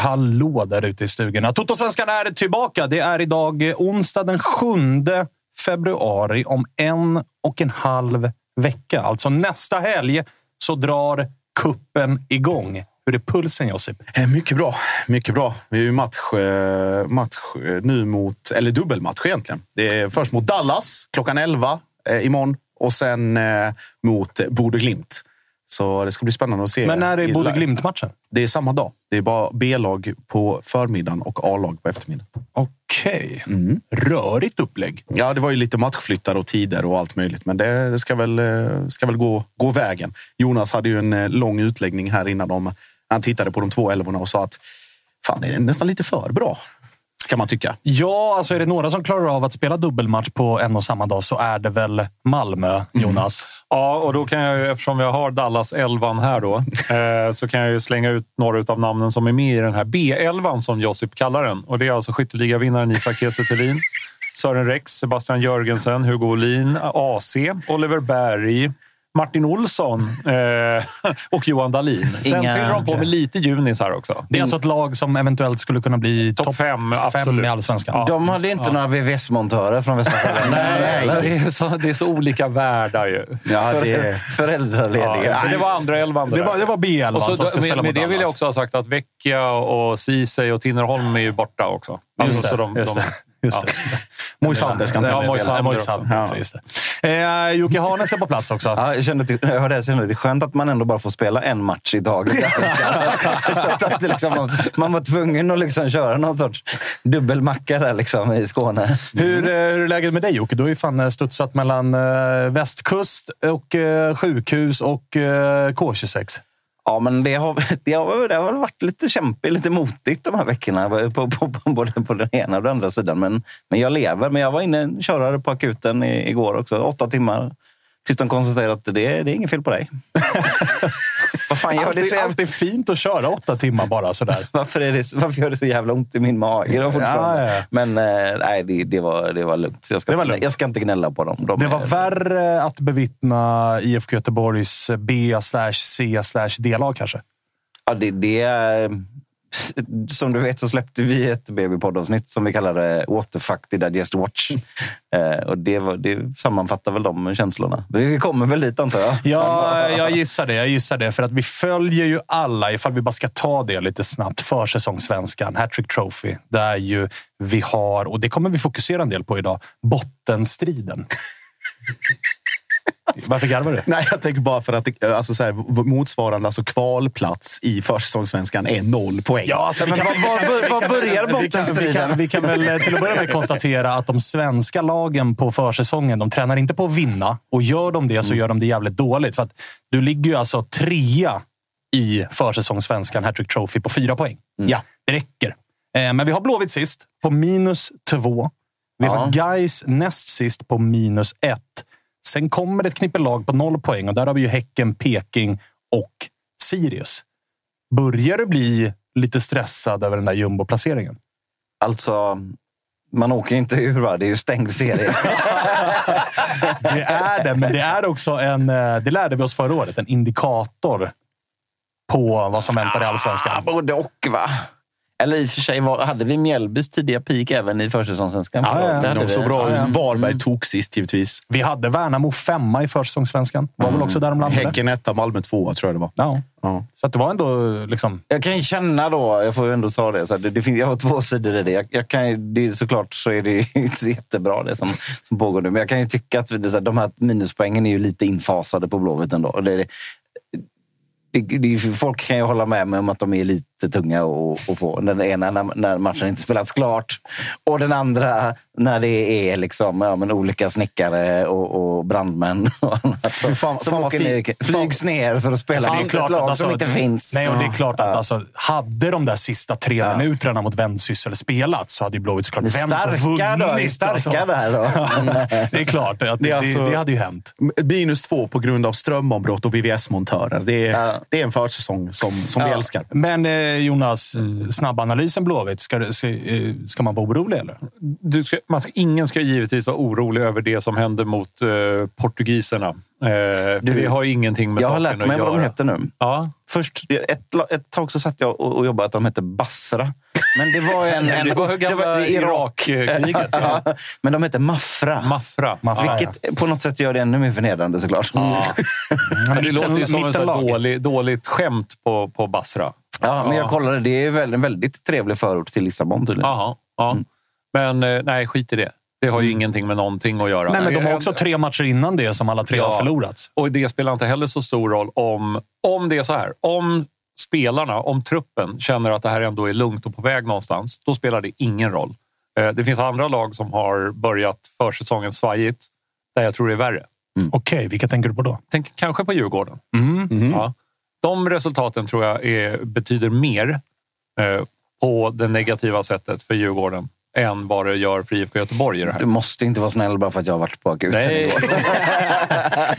Hallå där ute i stugorna. Totosvenskan är tillbaka. Det är idag eh, onsdag den 7 februari om en och en halv vecka. Alltså nästa helg så drar kuppen igång. Hur är pulsen, Josip? Eh, mycket bra. Mycket bra. Vi är ju match, eh, match nu mot, eller dubbelmatch egentligen. Det är först mot Dallas klockan 11 eh, imorgon och sen eh, mot Bode Glimt. Så det ska bli spännande att se. Men när är live. Glimt-matchen? Det är samma dag. Det är bara B-lag på förmiddagen och A-lag på eftermiddagen. Okej. Mm. Rörigt upplägg. Ja, det var ju lite matchflyttar och tider och allt möjligt, men det, ska väl, eh, ska väl gå, gå vägen. Jonas hade ju en eh, lång utläggning här innan om han tittade på de två älvorna och sa att fan, det är nästan lite för bra. Kan man tycka. Ja, alltså är det några som klarar av att spela dubbelmatch på en och samma dag så är det väl Malmö, Jonas. Ja, och då kan jag ju, eftersom jag har Dallas 11 här då, eh, så kan jag ju slänga ut några av namnen som är med i den här B11 som Josip kallar den. Och det är alltså skytteligavinnaren Isak Kiese Sören Rex, Sebastian Jörgensen, Hugo Olin, AC, Oliver Berg, Martin Olsson eh, och Johan Dahlin. Sen Inga- fyller de på med lite junis här också. Det är alltså ett lag som eventuellt skulle kunna bli Topp topp fem, fem i allsvenskan. Ja. De hade inte några VVS-montörer från Västra. Nej, det är, så, det är så olika världar ju. Ja, det, Föräldralediga. Ja, så det var andra elvan. Det var, det var B11 Och så, som ska med, spela med mot det vill jag också ha sagt att Vecchia och Ceesay och Tinnerholm är ju borta också. Just Alltså, det. så de- just de- det. Just det. Moisander ska inte Ja, spela. Moisander också. Eh, Jocke Hanes är på plats också. Ja, jag kände, att- jag hörde det, jag kände det är skönt att man ändå bara får spela en match i taget. Så att det liksom, man var tvungen att liksom köra någon sorts dubbelmacka där liksom i Skåne. Hur, eh, hur är läget med dig Jocke? Du har ju fan eh, studsat mellan västkust och sjukhus och eh, K26. Ja, men det har, det, har, det har varit lite kämpigt, lite motigt de här veckorna. På, på, på, både på den ena och den andra sidan. Men, men jag lever. Men jag var inne körare på akuten i, igår också. Åtta timmar. Tills de konstaterade att det, det är inget fel på dig. Vad fan gör det Alltid, så jävla... alltid fint att köra åtta timmar bara sådär. Varför, är det, varför gör det så jävla ont i min mage? då? Ja, ja. Men eh, nej, det, det, var, det var lugnt. Jag ska, Det var lugnt. jag ska inte gnälla på dem. De Det var är- värre att bevittna IFK Göteborgs B slash C slash D-lag kanske. Ja, det, det, är- som du vet så släppte vi ett babypoddavsnitt som vi kallade What the fuck did I just watch? Eh, och det, var, det sammanfattar väl de känslorna. Vi kommer väl dit antar jag. Ja, jag gissar det. Jag gissar det. För att vi följer ju alla, ifall vi bara ska ta det lite snabbt, försäsongssvenskan, Hattrick Trophy. Där ju vi har, och det kommer vi fokusera en del på idag, bottenstriden. Varför garvar du? Nej, jag tänker bara för att det, alltså så här, motsvarande alltså kvalplats i försäsongssvenskan är noll poäng. Ja, alltså, Men kan, var- var- var- börjar bottenstriden? vi kan väl eh, till att börja med konstatera att de svenska lagen på försäsongen, de tränar inte på att vinna. Och gör de det så gör de det jävligt dåligt. För att du ligger ju alltså trea i försäsongssvenskan Hattrick Trophy på fyra poäng. Ja. Det räcker. Eh, Men vi har Blåvitt sist på minus två. Vi har Gais näst sist på minus ett. Sen kommer det ett knippe lag på noll poäng och där har vi ju Häcken, Peking och Sirius. Börjar du bli lite stressad över den där jumbo-placeringen? Alltså, man åker inte ur va? Det är ju stängd serie. Det är det, men det är också en, eh, det lärde vi oss förra året, en indikator på vad som väntar i allsvenskan. Både och va? Eller i och för sig, var, hade vi Mjällbys tidiga peak även i försäsongssvenskan? Ja, ja, ja. De såg bra Ja, ja. ut. Varberg tog sist givetvis. Vi hade Värnamo femma i försäsongssvenskan. Var väl också där de landade. Häcken etta, Malmö tvåa tror jag det var. Ja. Ja. Så att det var ändå liksom... Jag kan ju känna då, jag får ju ändå ta det, så här, det, det finns, jag har två sidor i det. Jag, jag kan, det är såklart så är det ju inte jättebra det som, som pågår nu. Men jag kan ju tycka att det, så här, de här minuspoängen är ju lite infasade på Blåvitt ändå. Och Det, det, det, det, folk kan ju hålla med mig om att de är lite tunga att att få. Den ena när, när matchen inte spelats klart och den andra när det är liksom, ja, men olika snickare och, och brandmän och annat som, Fy fan- som fan åker ner, flygs ner för att spela Fan, mot ett lag som inte finns. Nej, och det är klart att alltså, hade de där sista tre minuterna mot Vendsyssel spelats så hade ju Blåvitt såklart vänt och starka då, vunnit. starka alltså. där då. det är klart. Att det, Det är det, alltså- det hade ju hänt. Minus två på grund av strömavbrott och VVS-montörer. Det, är- Ja. det är en försäsong som, som vi älskar. Men eh, Jonas, Mm. snabbanalysen Blåvitt. Ska, ska, eh, ska man vara orolig eller? Du ska, man ska, ingen ska givetvis vara orolig över det som hände mot eh, portugiserna. Eh, för Du, det har ingenting med Jag har saken lärt mig att vad de göra. heter nu. Ja. Först, ett, ett tag så satt jag och, och jobbade att de hette Basra. Men det var en... en Det var gamla Irakkriget. Ja, men de hette Mafra. Maffra. Maffra, Vilket på något sätt gör det ännu mer förnedrande såklart. Ja, Men det låter ju som mittenlag. dålig, dåligt skämt på, på Basra. Men jag kollade. Det är väl en väldigt trevlig förort till Lissabon tydligen. Jaha, ja. Men eh, nej, skit i det. Det har ju ingenting med någonting att göra. Nej, men de har också tre matcher innan det som alla tre Ja. har förlorats. Och det spelar inte heller så stor roll om, om det är så här. Om spelarna, om truppen känner att det här ändå är lugnt och på väg någonstans, då spelar det ingen roll. Eh, Det finns andra lag som har börjat försäsongen svajigt, där jag tror det är värre. Okej, vilka tänker du på då? Tänk kanske på Djurgården. Mm. Ja. De resultaten tror jag är, betyder mer eh, på det negativa sättet för Djurgården än vad det gör för IFK Göteborg i det här. Du måste inte vara snäll bara för att jag har varit på akuten Nej. igår.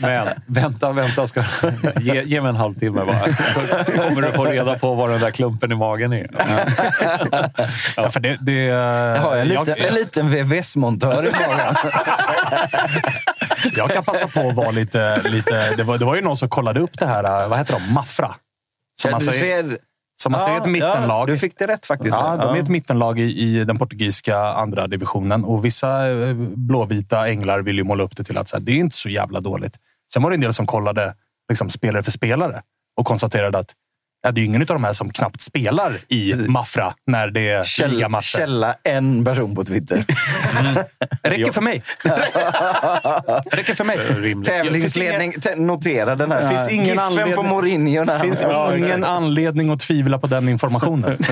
Men vänta, vänta. Ska, ge, ge mig en halvtimme bara. Så kommer du få reda på vad den där klumpen i magen är. Ja, för det, det, Jag har en liten, jag, en liten VVS-montör i magen. jag kan passa på att vara lite... lite det, var, det var ju någon som kollade upp det här. Vad heter de? Maffra. Som Ja, alltså du är, ser, som alltså är ett mittenlag. Ja, du fick det rätt faktiskt. Ja, de är ett mittenlag i, i den portugisiska andra divisionen. Och vissa eh, blåvita änglar vill ju måla upp det till att så här, det är inte så jävla dåligt. Sen var det en del som kollade liksom, spelare för spelare och konstaterade att ja, det är ju ingen av de här som knappt spelar i Mafra när det är Källa, ligamatcher. källa en person på Twitter. Räcker för mig. Räcker för mig. Tävlingsledning. Te- Notera den här. Finns ingen Giffen anledning- på Mourinho. Finns Ja, ingen exakt. anledning att tvivla på den informationen.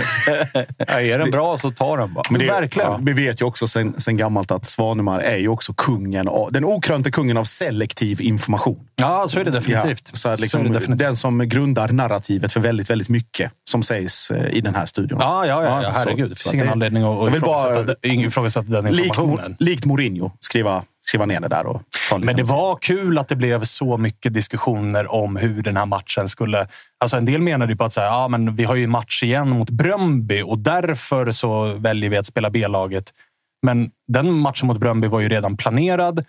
Ja, är den bra så ta den bara. Men det, Verkligen. Ja, vi vet ju också sen, sen gammalt att Svanemar är ju också kungen av, den okrönte kungen av selektiv information. Ja, så är det definitivt. Ja, så liksom, är det definitivt. den som grundar narrativet för väldigt, väldigt mycket som sägs eh, i den här studion. Ja, ja, ja, ja så- herregud. Det så finns ingen anledning att Jag vill bara- ifrågasätta den Likt, informationen. Mo- likt Mourinho, skriva, skriva ner det där. Och Men det var kul att det blev så mycket diskussioner om hur den här matchen skulle... Alltså en del menade ju på att säga, ja, men vi har ju match igen mot Bröndby och därför så väljer vi att spela B-laget. Men den matchen mot Bröndby var ju redan planerad.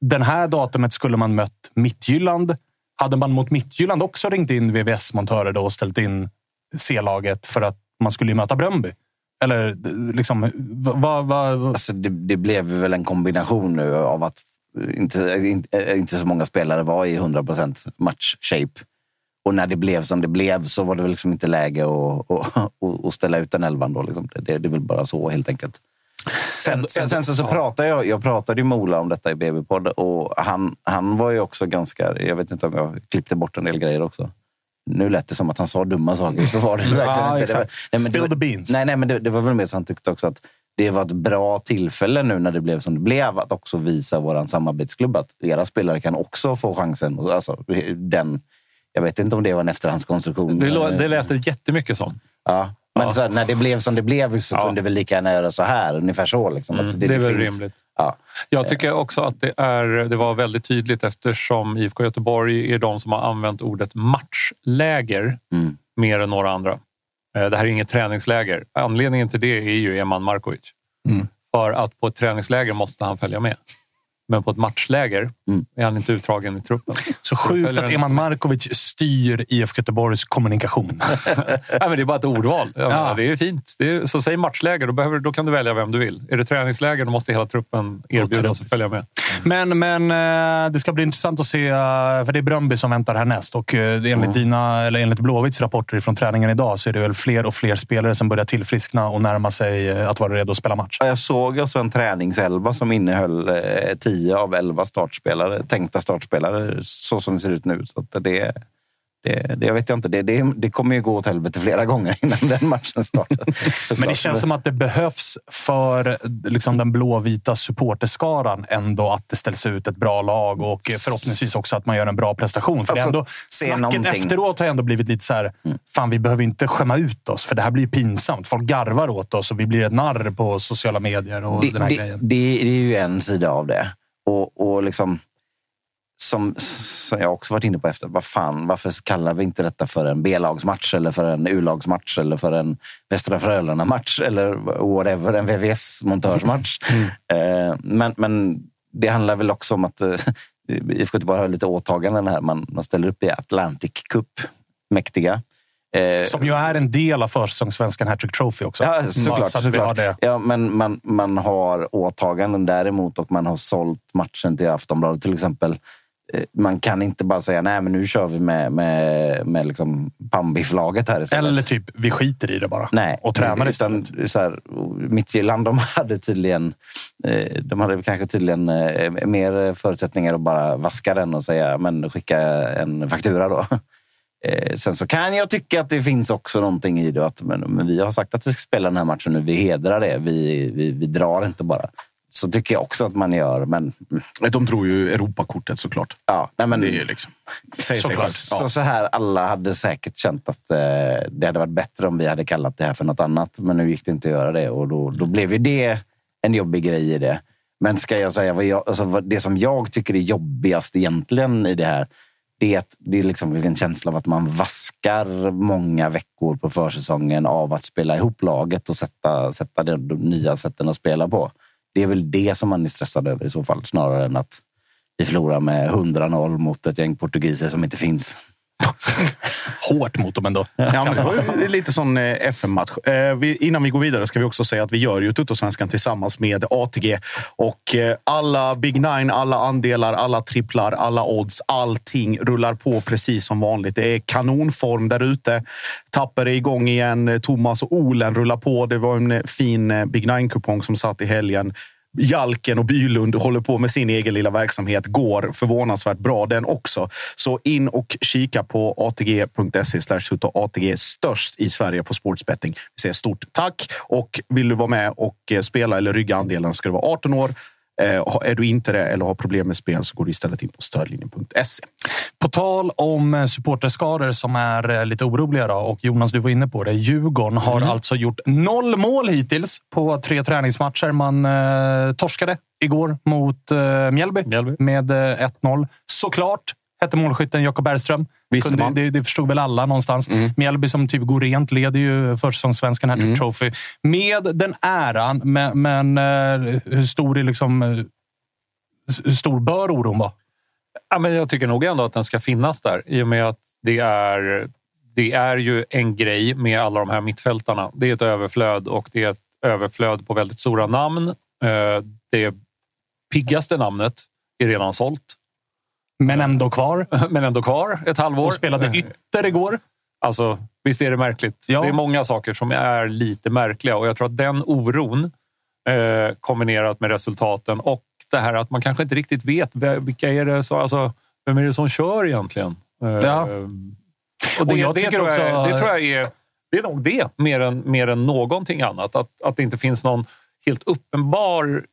Den här datumet skulle man mött Midtjylland. Hade man mot Midtjylland också ringt in VVS-montörer då och ställt in C-laget för att man skulle möta Bröndby. Eller liksom, vad... Va, Alltså, det, det blev väl en kombination nu av att inte, inte, inte så många spelare var i 100% match-shape. Och när det blev som det blev så var det väl liksom inte läge att, att, att ställa ut den elvan. Då, liksom. det, det är väl bara så helt enkelt. Sen, sen, sen så, så pratade jag, jag pratade med Ola om detta i BB-podd och han, han var ju också ganska... Jag vet inte om jag klippte bort en del grejer också. Nu lät det som att han sa dumma saker, så var det verkligen Ja, inte. Det var, exakt. Spill the beans. Nej, nej men det, det var väl mer så han tyckte också att det var ett bra tillfälle nu när det blev som det blev att också visa vår samarbetsklubb att era spelare kan också få chansen. Alltså, den, jag vet inte om det var en efterhandskonstruktion. Det, lå- det lät det jättemycket som. Ja. Men Ja. Så här, när det blev som det blev så Ja. kunde vi lika gärna göra så här. Ungefär så. Liksom, att det är väl finns- rimligt. Ja. Jag tycker också att det, är, det var väldigt tydligt eftersom IFK Göteborg är de som har använt ordet matchläger Mm. mer än några andra. Eh, Det här är inget träningsläger. Anledningen till det är ju Eman Markovic. Mm. För att på ett träningsläger måste han följa med. Men på ett matchläger Mm. är han inte uttagen i truppen. så sjukt att Eman Markovic styr IFK Göteborgs kommunikation. Nej, men det är bara ett ordval. Ja. menar, Det är fint. Det är, så säg matchläger, då, behöver, då kan du välja vem du vill. Är det träningsläger, då måste hela truppen erbjudas att följa med. Men, men eh, det ska bli intressant att se, eh, för det är Bröndby som väntar härnäst. Och eh, enligt, dina, eller enligt Blåvitts rapporter från träningen idag så är det väl fler och fler spelare som börjar tillfriskna och närma sig att vara redo att spela match. Ja, Jag såg alltså en träningselva som innehöll eh, 10 av 11 startspelare, tänkta startspelare, så som det ser ut nu. Så det, det, det jag vet jag inte. Det, det, det kommer ju gå åt helvete flera gånger innan den matchen startar. Men det känns som att det behövs för liksom, den blåvita supporterskaran ändå att det ställs ut ett bra lag och förhoppningsvis också att man gör en bra prestation. För Alltså, ändå, snacket någonting. Mm. efteråt har ändå blivit lite så här, fan vi behöver inte skämma ut oss för det här blir pinsamt. Folk garvar åt oss och vi blir ett narr på sociala medier och det, den här grejen. det är ju en sida av det. Och, och liksom, som, som jag också varit inne på efter, vad fan, varför kallar vi inte detta för en B-lagsmatch eller för en U-lagsmatch eller för en Västra Frölunda-match eller whatever, en VVS-montörsmatch. Eh, men, men det handlar väl också om att eh, IFK Göteborg har lite åtaganden här. Man, man ställer upp i Atlantic Cup, mäktiga. Eh, Som ju är en del av försäsongssvenskan Hattrick Trophy också. Ja, såklart. Så såklart. Ja, men man, man har åtaganden däremot och man har sålt matchen till Aftonbladet till exempel. Eh, Man kan inte bara säga nej, men nu kör vi med, med, med liksom Pambiff-laget här istället. Eller typ, vi skiter i det bara. Nej, och tränar utan, istället. så här, Midtjylland, de hade tydligen eh, de hade kanske tydligen eh, mer förutsättningar att bara vaska den och säga men skicka en faktura då. Eh, Sen så kan jag tycka att det finns också någonting i det. Att, men, men vi har sagt att vi ska spela den här matchen nu. Vi hedrar det. Vi, vi, vi drar inte bara. Så tycker jag också att man gör. Men De tror ju Europakortet såklart. ja, nej, men, Det är ju liksom... Såklart. så, Ja. så här, alla hade säkert känt att eh, det hade varit bättre om vi hade kallat det här för något annat. Men nu gick det inte att göra det och då, då blev ju det en jobbig grej i det. Men ska jag säga vad jag, alltså, vad, det som jag tycker är jobbigast egentligen i det här det är, det är liksom en känsla av att man vaskar många veckor på försäsongen av att spela ihop laget och sätta, sätta de, de nya sätten att spela på. Det är väl det som man är stressad över i så fall, snarare än att vi förlorar med 100-0 mot ett gäng portugiser som inte finns. Hårt mot dem ändå. Ja, men det var lite sån eh, FM-match. Eh, innan vi går vidare ska vi också säga att vi gör ju Tuttosvenskan tillsammans med ATG. Och eh, alla Big Nine, alla andelar, alla tripplar, alla odds, allting rullar på precis som vanligt. Det är kanonform där ute. Tapper är igång igen. Thomas och Olen rullar på. Det var en fin Big Nine-kupong som satt i helgen. Jalken och Bylund håller på med sin egen lilla verksamhet. Går förvånansvärt bra den också. Så in och kika på atg.se slash ATG störst i Sverige på sportsbetting. Vi säger stort tack och vill du vara med och eh, spela eller rygga andelen ska du vara 18 år. Eh, Är du inte det eller har problem med spel så går du istället in på stödlinjen.se. På tal om eh, supporterskador som är eh, lite oroliga då, och Jonas, du var inne på det. Djurgården har Mm. alltså gjort noll mål hittills på tre träningsmatcher. Man eh, torskade igår mot eh, Mjällby, Mjällby. med eh, 1-0. Såklart hette målskytten Jakob Bergström. Visste man. Det, det förstod väl alla någonstans. Mjällby som typ går rent leder ju försäsongssvenskan här mm. Trophy. Med den äran, men, men eh, hur stor är liksom... eh, Hur stor bör oron vara? Ja, men jag tycker nog ändå att den ska finnas där i och med att det är det är ju en grej med alla de här mittfältarna. Det är ett överflöd och det är ett överflöd på väldigt stora namn. Eh, det piggaste namnet är redan sålt, Men ändå kvar. men ändå kvar ett halvår. Och spelade ytter igår. Alltså, visst är det märkligt? Ja. Det är många saker som är lite märkliga och jag tror att den oron eh, kombinerat med resultaten och det här att man kanske inte riktigt vet ve- vilka är det som, alltså, vem är det som kör egentligen? Eh, Ja. Och det, Och jag det, tror jag, också- det tror jag är, det är nog det mer än, mer än någonting annat. Att, att det inte finns någon helt uppenbar...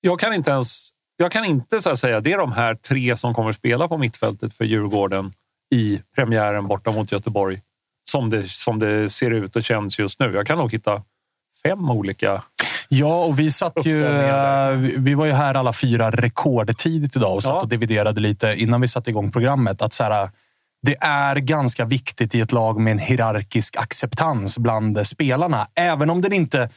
Jag kan inte ens jag kan inte så att säga det är de här tre som kommer spela på mittfältet för Djurgården i premiären borta mot Göteborg som det, som det ser ut och känns just nu. Jag kan nog hitta fem olika. Ja, och vi satt ju... Eh, vi- var ju här alla fyra rekordtidigt idag och satt Ja. och dividerade lite innan vi satte igång programmet. Att så här, det är ganska viktigt i ett lag med en hierarkisk acceptans bland spelarna. Även om den inte...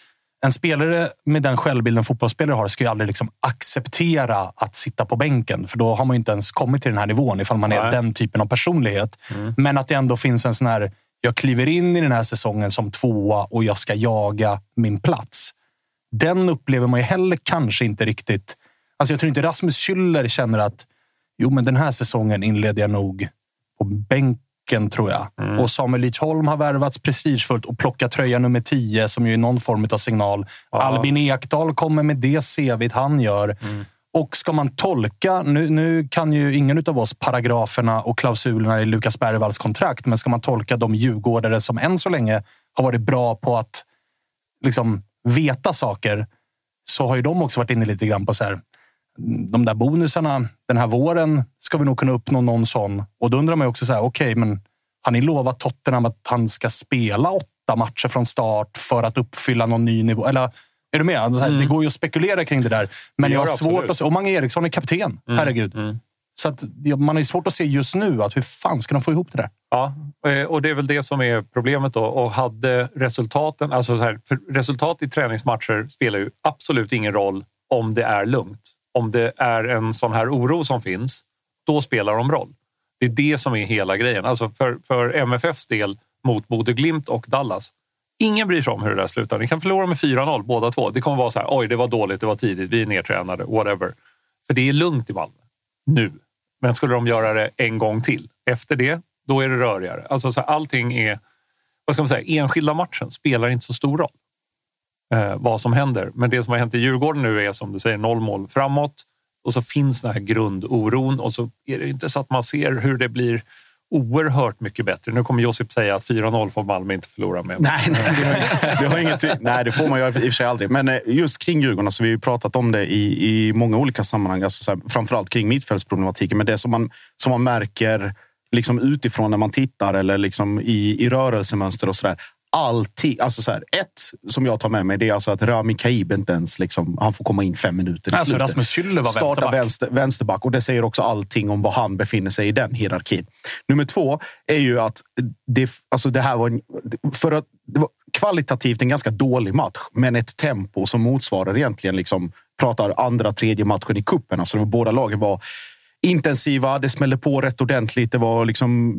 En spelare med den självbilden fotbollsspelare har ska ju aldrig liksom acceptera att sitta på bänken. För då har man ju inte ens kommit till den här nivån ifall man är Nej. den typen av personlighet. Men att det ändå finns en sån här... Jag kliver in i den här säsongen som tvåa och jag ska jaga min plats den upplever man ju heller kanske inte riktigt. Alltså jag tror inte Rasmus Schüller känner att jo, men den här säsongen inleder jag nog på bänken, tror jag. Och Samuel Lidsholm har värvats prestigefullt och plockat tröja nummer 10 som ju är någon form av signal. Albin Ekdal kommer med det CVt han gör. Och ska man tolka, nu, nu kan ju ingen av oss paragraferna och klausulerna i Lukas Bergvalls kontrakt, men ska man tolka de djurgårdare som än så länge har varit bra på att liksom veta saker så har ju de också varit inne lite grann på så här. De där bonusarna den här våren ska vi nog kunna uppnå någon sån. Och då undrar man ju också så här. Okej, men har ni lovat Tottenham att han ska spela åtta matcher från start för att uppfylla någon ny nivå? Eller är du med? Så här, Det går ju att spekulera kring det där, men Det jag har svårt absolut. att se. Och Mange Eriksson är kapten. Herregud. Så att, man har ju svårt att se just nu att hur fan ska de få ihop det där? Ja, eh, och det är väl det som är problemet då. Och hade resultaten, alltså så här, resultat i träningsmatcher spelar ju absolut ingen roll om det är lugnt. Om det är en sån här oro som finns, då spelar de roll. Det är det som är hela grejen. Alltså för, för MFFs del mot både Glimt och Dallas. Ingen bryr sig om hur det där slutar. Ni kan förlora med 4-0 båda två. Det kommer vara så här, oj det var dåligt, det var tidigt, vi är nedtränade, whatever. För det är lugnt i Malmö. Nu. Men skulle de göra det en gång till efter det, då är det rörigare. Alltså så här, allting är, vad ska man säga, enskilda matchen spelar inte så stor roll. Eh, vad som händer. Men det som har hänt i Djurgården nu är som du säger noll mål framåt. Och så finns den här grundoron och så är det inte så att man ser hur det blir oerhört mycket bättre. Nu kommer Josip säga att 4-0 får Malmö inte förlora med. Nej, nej, det har, det har ingenting. Nej, det får man ju i och för sig aldrig. Men eh, just kring Djurgården, så vi har ju pratat om det i, i många olika sammanhang. Alltså så här, framförallt kring mittfältsproblematiken. Men det som man, som man märker liksom utifrån när man tittar eller liksom i, i rörelsemönster och sådär. Allting, alltså så här, ett som jag tar med mig det är alltså att Rami Kaib inte ens liksom, han får komma in fem minuter i Alltså, slutet. Rasmus Schüller var Starta vänsterback. vänster, vänsterback och det säger också allting om var han befinner sig i den hierarkin. Nummer två är ju att det, alltså det här var, en, för att, det var kvalitativt en ganska dålig match, men ett tempo som motsvarar egentligen liksom pratar andra, tredje matchen i kuppen. Alltså båda lagen var intensiva, det smällde på rätt ordentligt. Det var liksom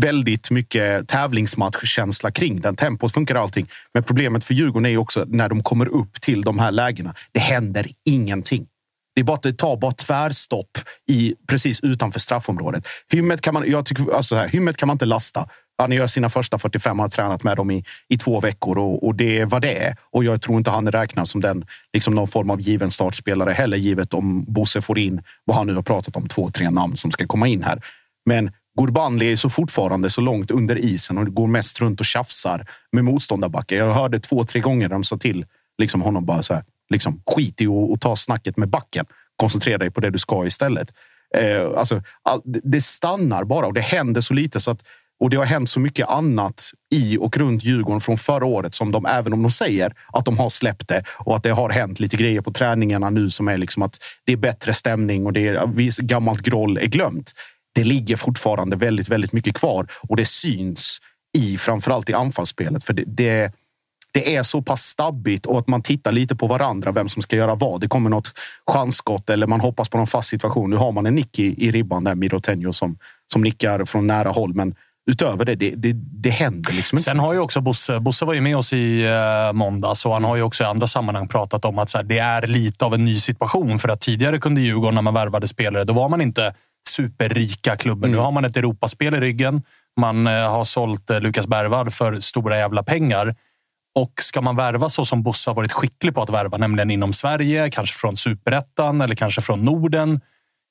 väldigt mycket tävlingsmatchkänsla kring den. Tempot funkar allting. Men problemet för Djurgården är ju också när de kommer upp till de här lägena. Det händer ingenting. Det, är bara, det tar bara tvärstopp i, precis utanför straffområdet. Hymmet kan man, jag tycker, alltså här, Hymmet kan man inte lasta. Han gör sina första 45, han har tränat med dem i, i två veckor och, och det är vad det är. Och jag tror inte han räknas som den, liksom någon form av given startspelare heller, givet om Bosse får in vad han nu har pratat om, två, tre namn som ska komma in här. Men Gurbanli är så fortfarande så långt under isen och går mest runt och tjafsar med motståndarbackar. Jag hörde två, tre gånger de sa till liksom honom bara så här, liksom, skit i att att ta snacket med backen. Koncentrera dig på det du ska istället. Eh, alltså, all, det stannar bara och det händer så lite så att och det har hänt så mycket annat i och runt Djurgården från förra året som de, även om de säger att de har släppt det och att det har hänt lite grejer på träningarna nu som är liksom att det är bättre stämning och det är gammalt groll är glömt. Det ligger fortfarande väldigt, väldigt mycket kvar och det syns i framförallt i anfallsspelet. För det, det, det är så pass stabbigt och att man tittar lite på varandra, vem som ska göra vad. Det kommer något chansskott eller man hoppas på någon fast situation. Nu har man en nick i, i ribban där, Mirotenjo, som, som nickar från nära håll. Men utöver det, det, det, det händer liksom inte. Sen har ju också Bosse, Bosse var ju med oss i uh, måndags och han har ju också i andra sammanhang pratat om att här, det är lite av en ny situation. För att tidigare kunde Djurgården, när man värvade spelare, då var man inte superrika klubben. Mm. Nu har man ett Europaspel i ryggen. Man uh, har sålt uh, Lukas Bergvall för stora jävla pengar. Och ska man värva så som Bosse har varit skicklig på att värva, nämligen inom Sverige, kanske från superettan eller kanske från Norden.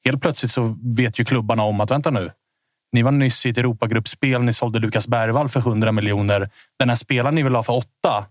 Helt plötsligt så vet ju klubbarna om att vänta nu, ni var nyss i ett Europagruppspel. Ni sålde Lukas Bergvall för 100 miljoner. Den här spelaren ni vill ha för 8,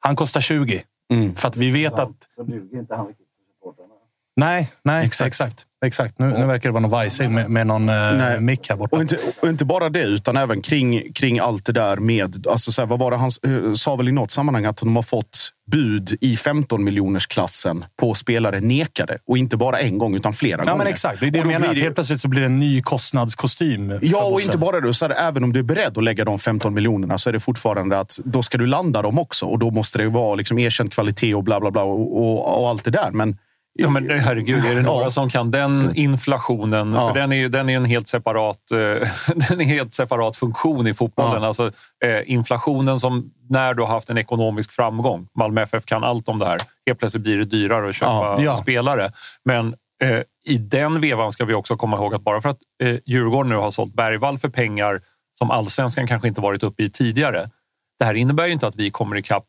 han kostar 20. Mm. För att vi vet att... Så duger inte han riktigt för supportrarna. Nej, nej exakt. exakt. Exakt. Nu, nu verkar det vara någon vajsing med, med någon eh, mick här borta. Och inte, och inte bara det, utan även kring, kring allt det där med... Alltså så här, vad var det han eh, sa väl i något sammanhang att de har fått bud i 15 miljoners klassen på spelare nekade. Och inte bara en gång, utan flera ja, gånger. Men exakt, det är det jag menar. Det... Helt plötsligt så blir det en ny kostnadskostym. Ja, och inte bara det. Så här, även om du är beredd att lägga de 15 miljonerna så är det fortfarande att då ska du landa dem också. Och då måste det vara liksom erkänd kvalitet och bla bla bla och, och, och allt det där. Men Ja, men herregud, är det några ja. som kan den inflationen? Ja. För den är ju den är en helt separat, eh, den är helt separat funktion i fotbollen. Ja. Alltså, eh, inflationen som när du har haft en ekonomisk framgång. Malmö FF kan allt om det här. Helt plötsligt blir det dyrare att köpa spelare. Men eh, i den vevan ska vi också komma ihåg att bara för att eh, Djurgården nu har sålt Bergvall för pengar som allsvenskan kanske inte varit uppe i tidigare. Det här innebär ju inte att vi kommer ikapp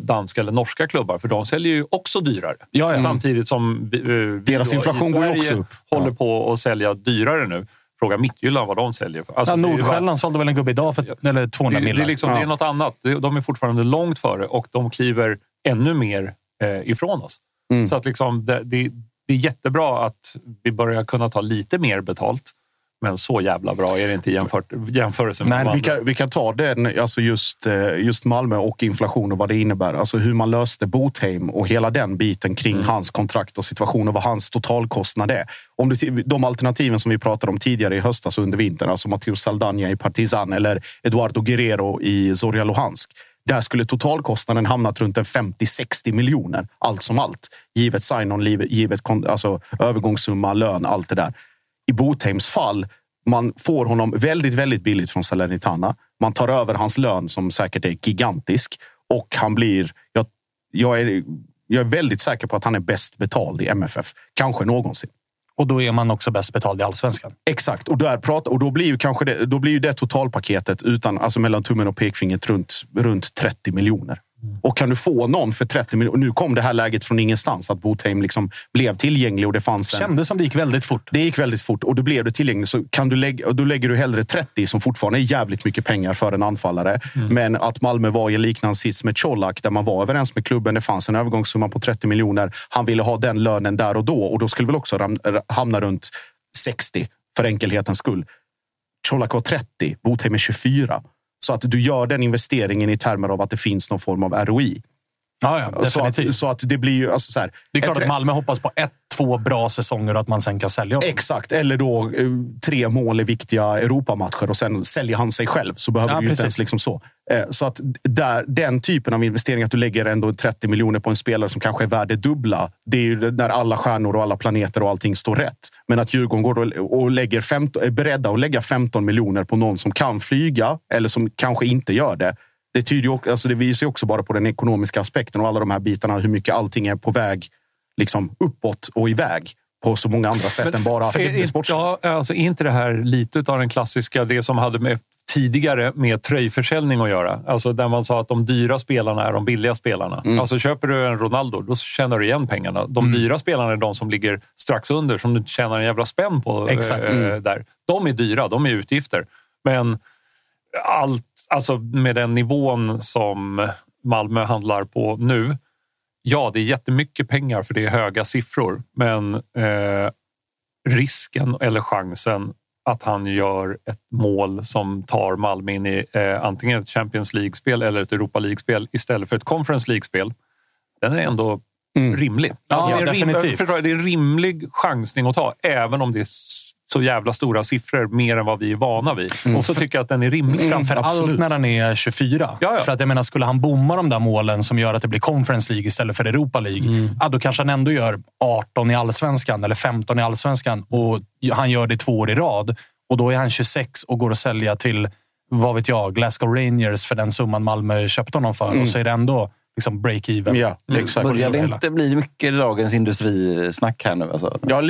danska eller norska klubbar, för de säljer ju också dyrare. Ja, ja. Samtidigt som vi, eh, Deras inflation går också upp. håller på att sälja dyrare nu. Fråga Midtjylland vad de säljer för. Alltså, ja, Nordsjälland sålde väl en gubbe idag för eller 200 miljoner. Det, det, liksom, ja. det är något annat. De är fortfarande långt före och de kliver ännu mer eh, ifrån oss. Mm. Så att liksom, det, det är jättebra att vi börjar kunna ta lite mer betalt. Men så jävla bra är det inte jämfört, jämförelsen med Nej, vi kan, vi kan ta den, alltså just, eh, just Malmö och inflation och vad det innebär. Alltså hur man löste Botheim och hela den biten kring mm. hans kontrakt och situation och vad hans totalkostnad är. Om du, de alternativen som vi pratade om tidigare i höstas och under vintern, alltså Matteo Saldania i Partizan eller Eduardo Guerrero i Zorja Luhansk. Där skulle totalkostnaden hamnat runt en 50-60 miljoner, allt som allt. Givet sign-on, givet alltså, övergångssumma, lön, allt det där i Botheims fall, man får honom väldigt, väldigt billigt från Salernitana. Man tar över hans lön som säkert är gigantisk och han blir. Jag, jag, är, jag är väldigt säker på att han är bäst betald i MFF, kanske någonsin. Och då är man också bäst betald i allsvenskan. Exakt, och, där pratar, och då blir ju kanske det, då blir ju det totalpaketet utan, alltså mellan tummen och pekfingret runt, runt 30 miljoner. Och kan du få någon för 30 miljoner? Nu kom det här läget från ingenstans. Att Botheim liksom blev tillgänglig och det fanns en... Kändes som det gick väldigt fort. Det gick väldigt fort och då blev det tillgängligt. Så kan du lägga, då lägger du hellre 30 som fortfarande är jävligt mycket pengar för en anfallare. Mm. Men att Malmö var i en liknande sits med Colak där man var överens med klubben. Det fanns en övergångssumma på 30 miljoner. Han ville ha den lönen där och då och då skulle väl också hamna runt 60 för enkelhetens skull. Colak var 30, Botheim är 24. Så att du gör den investeringen i termer av att det finns någon form av ROI. Ja, ja, så, att, så att det blir ju... Alltså så här, det är klart ett, att Malmö hoppas på ett, två bra säsonger och att man sen kan sälja honom. Exakt, eller då eh, tre mål i viktiga Europamatcher och sen säljer han sig själv. Så behöver ja, du inte ens liksom så. Eh, så att där, den typen av investering, att du lägger ändå 30 miljoner på en spelare som kanske är värd det dubbla. Det är ju när alla stjärnor och alla planeter och allting står rätt. Men att Djurgården går och lägger 15, är beredda att lägga 15 miljoner på någon som kan flyga eller som kanske inte gör det det, tyder också, alltså det visar också bara på den ekonomiska aspekten och alla de här bitarna. Hur mycket allting är på väg liksom uppåt och iväg på så många andra sätt Men, än bara det Ja, alltså är inte det här lite av den klassiska, det som hade med tidigare med tröjförsäljning att göra. Alltså där man sa att de dyra spelarna är de billiga spelarna. Mm. Alltså köper du en Ronaldo, då tjänar du igen pengarna. De mm. dyra spelarna är de som ligger strax under, som du tjänar en jävla spänn på. Exakt. Äh, mm. där. De är dyra, de är utgifter. Men allt, alltså med den nivån som Malmö handlar på nu. Ja, det är jättemycket pengar för det är höga siffror, men eh, risken eller chansen att han gör ett mål som tar Malmö in i eh, antingen ett Champions League-spel eller ett Europa League-spel istället för ett Conference League-spel. Den är ändå mm. rimlig. Alltså, ja, det, är rim, förstår, det är en rimlig chansning att ta, även om det är så jävla stora siffror, mer än vad vi är vana vid. Mm. Och så tycker jag att den är rimlig. Mm, Framförallt när han är 24. Ja, ja. För att jag menar, skulle han bomma de där målen som gör att det blir Conference League istället för Europa League, mm. ja, då kanske han ändå gör 18 i allsvenskan eller 15 i allsvenskan och han gör det två år i rad. Och då är han 26 och går att sälja till vad vet jag, Glasgow Rangers för den summan Malmö köpte honom för. Och så är det ändå liksom break-even. Ja, exakt. Börjar det inte bli mycket dagens industrisnack här nu? Alltså? Ja,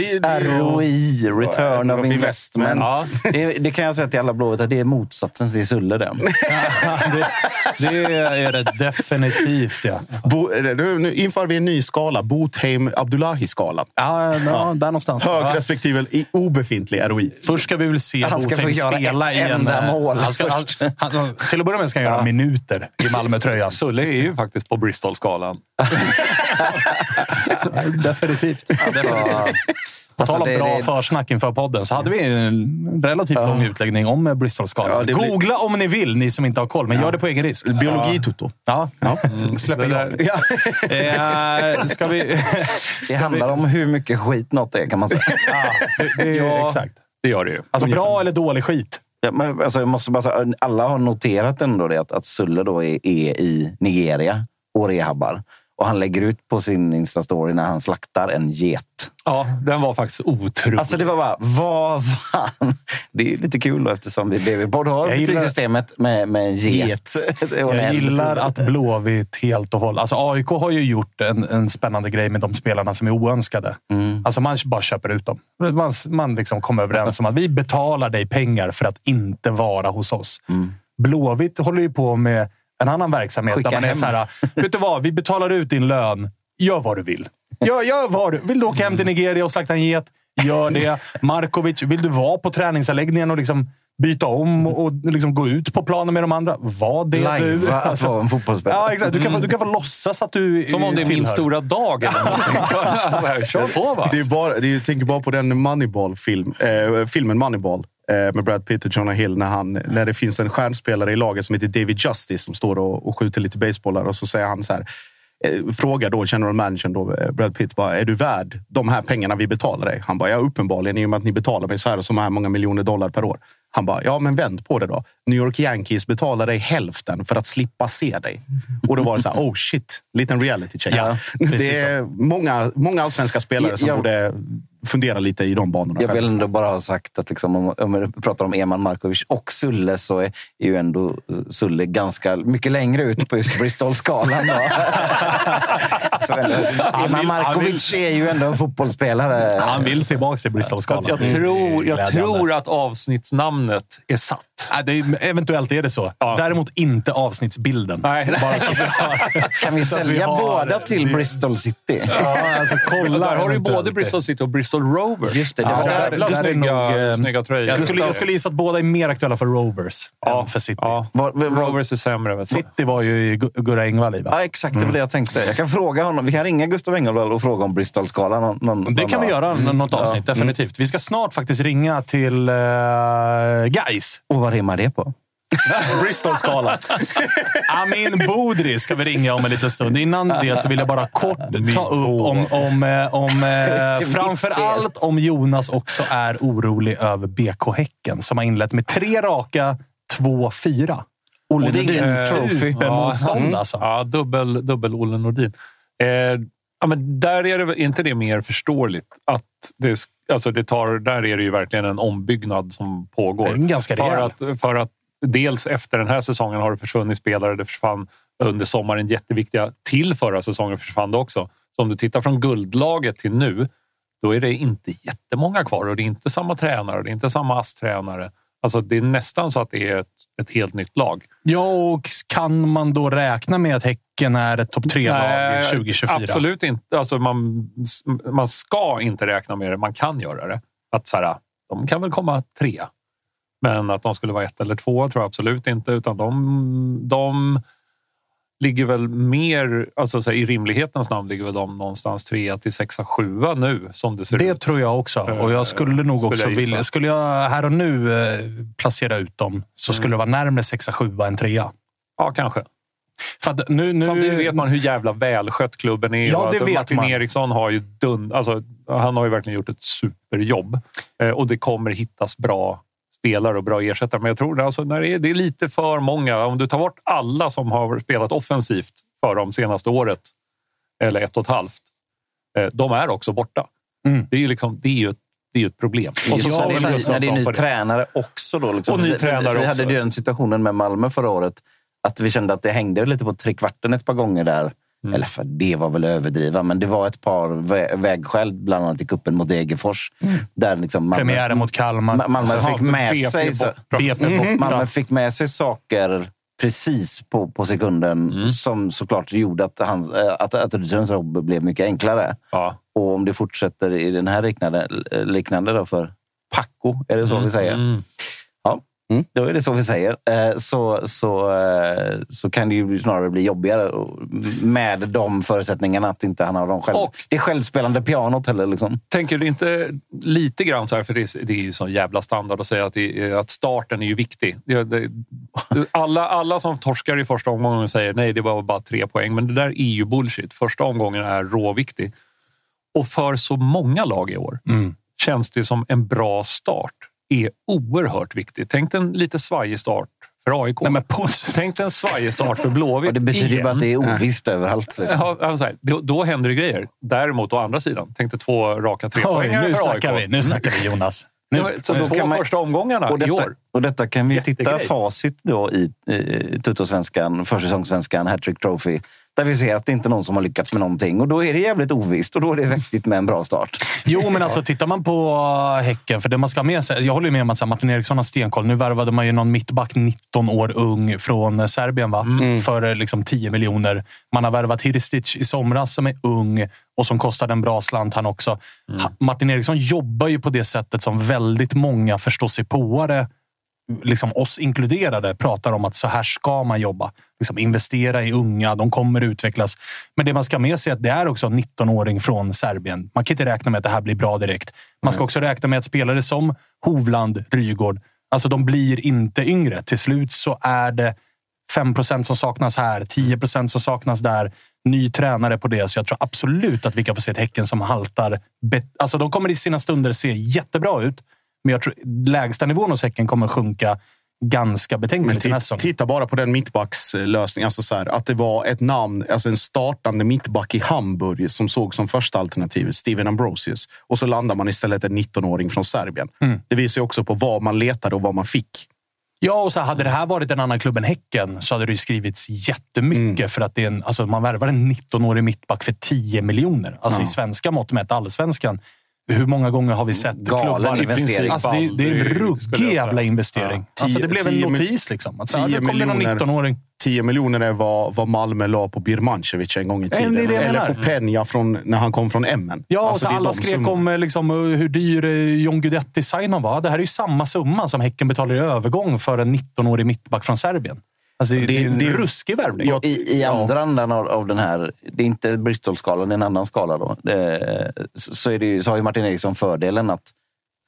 ROI, return of of investment. Ja. Det, det kan jag säga till alla Blåvita, det är motsatsen till Sulle. Det. det, det är det definitivt, ja. Bo, nu, nu inför vi en ny skala. Botheim Abdullahi-skalan. Ja, ja, där någonstans. Hög Ja. respektive obefintlig ROI. Först ska vi väl se Han ska Botheim få göra spela i en... mål Han ska, han, han, till att börja med ska han göra minuter i Malmö-tröjan. Sulle är ju faktiskt på Bristol-skalan. Definitivt. På Alltså, tal om bra det- försnack inför podden så hade vi en relativt lång utläggning om Bristol-skalan. Ja, blir- Googla om ni vill, ni som inte har koll. Men gör det på egen risk. Biologi-tutto. Ja, ja. släpper Det jag. Ja. Eh, ska vi... Det handlar om hur mycket skit något är, kan man säga. Ja, det, det, Ja. Exakt. Det gör det ju. Alltså bra eller dålig skit? Ja, men, alltså, jag måste bara säga, alla har noterat ändå det att, att Sulle då är, är i Nigeria och rehabbar. Och han lägger ut på sin Insta-story när han slaktar en get. Ja, den var faktiskt otrolig. Alltså det var bara, vad fan? Det är lite kul då eftersom vi BB-podd har gillar- betygssystemet med, med en get. En Jag gillar att Blåvitt helt och hållet... Alltså AIK har ju gjort en, en spännande grej med de spelarna som är oönskade. Alltså man bara köper ut dem. Man, man liksom kommer överens om att vi betalar dig pengar för att inte vara hos oss. Blåvitt håller ju på med en annan verksamhet Skicka där man är hem. så här, vet du vad? Vi betalar ut din lön. Gör vad du vill. Gör, gör vad du Vill du åka hem till Nigeria och slakta en get? Gör det. Markovic, vill du vara på träningsanläggningen och liksom byta om och liksom gå ut på planen med de andra? Var det du. Lajva att vara en fotbollsspelare. Ja, exakt. Du kan, få, du kan få låtsas att du Som om det är min tillhör. stora dag eller någonting. Kör på va? Det är bara, det är, tänker bara på den Moneyball-film, eh, filmen Moneyball med Brad Pitt och Jonah Hill. När, han, när det finns en stjärnspelare i laget som heter David Justice som står och, och skjuter lite basebollar. Och så säger han så här, eh, frågar då general managern då, eh, Brad Pitt, bara, är du värd de här pengarna vi betalar dig? Han bara, ja uppenbarligen i och med att ni betalar mig så här och så här många miljoner dollar per år. Han bara, ja men vänd på det då. New York Yankees betalar dig hälften för att slippa se dig. Och då var det så här, oh shit, liten reality check. Ja, det är många, många allsvenska spelare som Jag- borde fundera lite i de banorna. Jag vill själva. ändå bara ha sagt att liksom, om, om vi pratar om Eman Markovic och Sulle så är, är ju ändå eh, Sulle ganska mycket längre ut på just Bristol-skalan. eller, Eman Markovic är ju ändå en fotbollsspelare. Han vill tillbaka till Bristol-skalan. Jag, tror, jag tror att avsnittsnamnet är satt. Ja, det är, eventuellt är det så. Ja. Däremot inte avsnittsbilden. Nej. Bara så att vi har, Kan vi att vi sälja har- båda till det- Bristol City? Ja, alltså kolla. Där har du både Bristol City och Bristol Rovers. Just det, det Ja, var där- Jävla där är snygga, eh, snygga tröjor. Jag skulle, jag skulle gissa att båda är mer aktuella för Rovers än för City. Ja. Var- var- var- Rovers är sämre. Vet. City var ju i Gurra Engvall i, va? Ja, exakt. Det var det jag tänkte. Jag kan fråga honom. Vi kan ringa Gustav Engvall och fråga om Bristol-skalan. Någon, någon, Det någon kan vi göra n- något avsnitt, definitivt. Vi ska snart faktiskt ringa till uh, Guys. Och vad rimmar det på? Bristol-skala. Amin Bodri ska vi ringa om en liten stund. Innan det så vill jag bara kort ta upp om, om, eh, om eh, Till framför allt om Jonas också är orolig över BK Häcken som har inlett med tre raka, två, fyra. Olle Och det är ingen Nordin supermotstånd alltså. Ja, dubbel, dubbel Olle Nordin. Eh, ja, men där är det inte det mer förståeligt. Att det, alltså det tar, där är det ju verkligen en ombyggnad som pågår. Är ganska för rejäl. att, för att dels efter den här säsongen har det försvunnit spelare. Det försvann under sommaren jätteviktiga. Till förra säsongen försvann det också. Så om du tittar från guldlaget till nu, då är det inte jättemånga kvar. Och det är inte samma tränare, det är inte samma ASS-tränare. Alltså det är nästan så att det är ett, ett helt nytt lag. Ja, och kan man då räkna med att Häcken är ett topp tre-lag Nej, 2024? Absolut inte. Alltså man, man ska inte räkna med det. Man kan göra det. Att så här, de kan väl komma trea. Men att de skulle vara ett eller två tror jag absolut inte. Utan de, de ligger väl mer, alltså så här, i rimlighetens namn ligger väl de någonstans trea till sexa, sjua nu som det ser Det ut. tror jag också. Och jag skulle nog Skulle också jag vilja... Skulle jag här och nu eh, placera ut dem så skulle det vara närmare sexa, sjua än trea. Ja, kanske. För att nu, nu, Samtidigt vet man hur jävla välskött klubben är. Ja, det vet Martin man. Eriksson har ju dun, alltså, han har ju verkligen gjort ett superjobb. Eh, och det kommer hittas bra spelare och bra ersättare. Men jag tror det, alltså, när det, är, det är lite för många. Om du tar bort alla som har spelat offensivt för dem senaste året, eller ett och ett halvt. Eh, de är också borta. Mm. Det är ju liksom, det är ju ett, Det är ju ett problem. Och så Samuel när, det när det är ny det. tränare också. Då, liksom. Och ny tränare Vi också. hade ju den situationen med Malmö förra året. Att vi kände att det hängde lite på trekvarten ett par gånger där. Mm. Eller för det var väl att överdriva, men det var ett par vä- vägskäl, bland annat i kuppen mot Degerfors. Där liksom Malmö, Premiären mot Kalmar. Ma- Malmö Ja, fick med BP sig... BP borta. Malmö fick med sig saker precis på, på sekunden Mm. som såklart gjorde att, hans, eh, att, att Rydströms jobb blev mycket enklare. Ja. Och om det fortsätter i den här liknande, liknande då för Paco, är det så vi säger? Mm. Då är det så vi säger. Eh, Så, så, eh, så kan det ju snarare bli jobbigare med de förutsättningarna att inte han har de själv, Och- det självspelande pianot heller. Liksom. Tänker du inte lite grann så här, för det är, det är ju sån jävla standard att säga att, det, att starten är ju viktig. Det, det, alla, alla som torskar i första omgången säger nej, det var bara tre poäng. Men det där är ju bullshit. Första omgången är råviktig. Och för så många lag i år känns det som en bra start är oerhört viktigt. Tänk en lite svajig start för AIK. Nej, men puss. Tänk en svajig start för Blåvitt. Det betyder igen. bara att det är ovisst överallt. Liksom. Ja, alltså då, då händer det grejer. Däremot å andra sidan, tänkte två raka trepoängare nu för snackar AIK. vi. Nu snackar vi Jonas. Nu. Ja, Så då två man- första omgångarna Och i detta, år. och detta kan vi titta Jättegrej. facit då i eh, Tuttosvenskan, försäsongssvenskan, Hattrick Trophy. Där vi ser att det inte är någon som har lyckats med någonting. Och då är det jävligt ovisst och då är det viktigt med en bra start. Jo, men alltså tittar man på Häcken, för det man ska ha med sig. Jag håller ju med om att Martin Eriksson har stenkoll. Nu värvade man ju någon mittback, 19 år ung, från Serbien va? för eh, liksom 10 miljoner. Man har värvat Hiristic i somras som är ung och som kostade en bra slant han också. Ha- Martin Eriksson jobbar ju på det sättet som väldigt många förståsigpåare liksom oss inkluderade, pratar om att så här ska man jobba. Liksom investera i unga, de kommer utvecklas. Men det man ska ha med sig är att det är också en 19-åring från Serbien. Man kan inte räkna med att det här blir bra direkt. Man ska också räkna med att spelare som Hovland, Rygård, alltså de blir inte yngre. Till slut så är det 5 procent som saknas här, 10 procent som saknas där. Ny tränare på det. Så jag tror absolut att vi kan få se ett Häcken som haltar. Alltså de kommer i sina stunder se jättebra ut. Men jag tror lägsta nivån hos Häcken kommer sjunka ganska betänkligt i nästa titta, bara på den mittbackslösningen. Alltså så här, att det var ett namn, alltså en startande mittback i Hamburg som såg som första alternativet, Steven Ambrosius. Och så landar man istället en 19-åring från Serbien. Mm. Det visar ju också på vad man letade och vad man fick. Ja, och så hade det här varit en annan klubb än Häcken så hade det skrivits jättemycket. För att det är en, alltså man värvar en 19-årig mittback för 10 miljoner. Alltså i svenska mått mätt, allsvenskan. Hur många gånger har vi sett Galen klubbar... investering. Alltså det, är- det är en ruggig jävla investering. Ja. Alltså det Tio- blev en tio notis. Liksom. Att så 10 nu kommer det någon miljoner. 19-åring. 10 miljoner är vad, vad Malmö la på Birmancevic en gång i det tiden. det jag Eller på Peña från, när han kom från Emmen. Ja, och Alltså, så det är alla skrek summorna. om eh, liksom, eh, hur dyr eh, John Guidetti sign var. Det här är ju samma summa som Häcken betalar i övergång för en 19-årig mittback från Serbien. Alltså det, det, är en det- ruskig värvning. I, i andra andan av, av den här, det är inte Bristol-skalan, det är en annan skala. Då. Det, så, är det så har ju Martin Eriksson fördelen att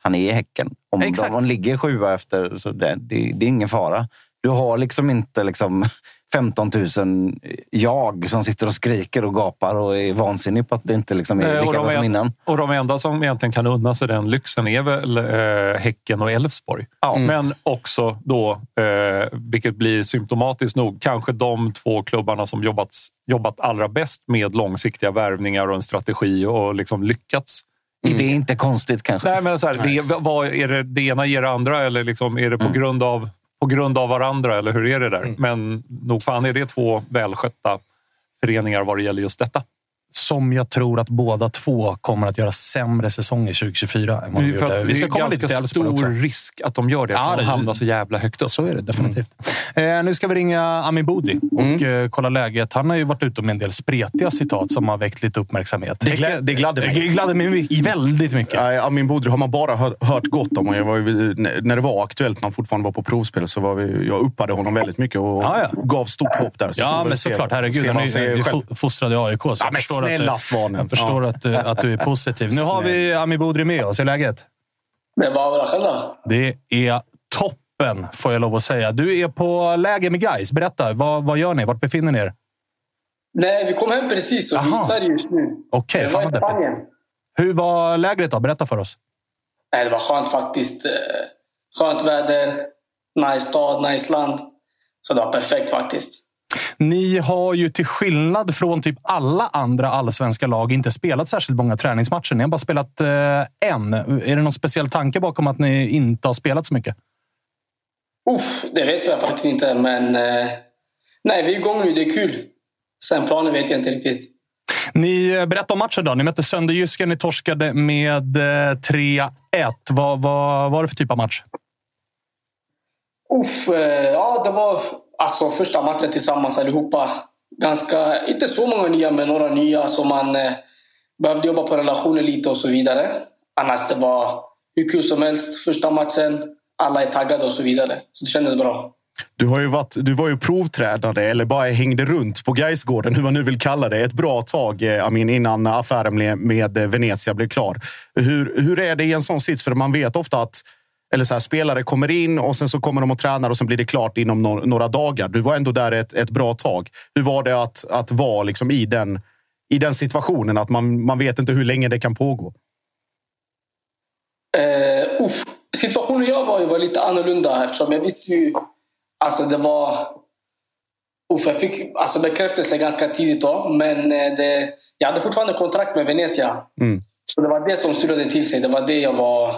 han är i Häcken. Om Exakt. de, om de ligger sjua efter, så det, det, det är ingen fara. Du har liksom inte liksom 15 000 jag som sitter och skriker och gapar och är vansinnig på att det inte liksom är lika bra som innan. och de enda som egentligen kan unna sig den lyxen är väl eh, Häcken och Elfsborg. Men också då, eh, vilket blir symptomatiskt nog, kanske de två klubbarna som jobbat, jobbat allra bäst med långsiktiga värvningar och en strategi och liksom lyckats. Det är inte konstigt kanske. Nej, men så här, det, vad, är det, det ena ger det andra eller liksom, är det på, grund av, på grund av varandra? Eller hur är det där? Men nog fan är det två välskötta föreningar vad det gäller just detta. Som jag tror att båda två kommer att göra sämre säsonger 2024 än vad de Det för gjorde. Vi det ska är komma lite ganska Elfsborg stor också. risk att de gör det, för Ja, de det- hamnar så jävla högt upp. Så är det definitivt. Eh, nu ska vi ringa Amin Boudi och eh, kolla läget. Han har ju varit ute med en del spretiga citat som har väckt lite uppmärksamhet. Det glä- det gladde mig. Det gladde mig väldigt mycket. Nej, Amin Bodri har man bara hör, hört gott om. Jag var ju, när det var aktuellt, när han fortfarande var på provspel, så var vi, jag uppade honom väldigt mycket och Ja, ja. gav stort hopp där. Så Ja, men såklart. Herregud. Han är ju fostrad i AIK. Så Ja, förstår snälla att, Svanen. Jag förstår Ja. att, eh, att du är positiv. Nu har vi Amin Boudri med oss. Hur är läget? Det är bara själv då. Det är toppen, får jag lov att säga. Du är på läger med guys. Berätta, vad, vad gör ni? Vart befinner ni er? Nej, vi kom hem precis och vi Aha. är i Sverige just nu. Okej, det fan vad deppigt. Hur var lägret då? Berätta för oss. Nej, det var skönt faktiskt. Eh, Skönt väder, nice stad, nice land. Så det var perfekt faktiskt. Ni har ju till skillnad från typ alla andra allsvenska lag inte spelat särskilt många träningsmatcher. Ni har bara spelat eh, en. Är det någon speciell tanke bakom att ni inte har spelat så mycket? Uff, det vet jag faktiskt inte, men eh, nej, vi är igång nu. Det är kul. Sen planen vet jag inte riktigt. Ni eh, berättade om matchen då. Ni mötte Sönderjysken. Ni torskade med eh, 3-1. Vad, vad var det för typ av match? Uff, eh, ja, det var alltså första matchen tillsammans allihopa. Ganska, inte så många nya, men några nya. Så man eh, behövde jobba på relationer lite och så vidare. Annars det var hur kul som helst. Första matchen, alla är taggade och så vidare. Så det kändes bra. Du, har ju varit, du var ju provtränare, eller bara hängde runt på Gaisgården, hur man nu vill kalla det, ett bra tag eh, Amin, innan affären med, med Venezia blev klar. Hur, hur är det i en sån sits? För man vet ofta att eller så här, spelare kommer in och sen så kommer de och tränar och sen blir det klart inom no några dagar. Du var ändå där ett, ett bra tag. Hur var det att, att vara liksom i, den, i den situationen? Att man, man vet inte hur länge det kan pågå. Uh, uff. Situationen jag var i var lite annorlunda eftersom jag visste ju... Alltså det var... Uff, jag fick alltså bekräftelse ganska tidigt då, men eh, det, jag hade fortfarande kontrakt med Venezia. Mm. Så det var det som styrde till sig. Det var det jag var...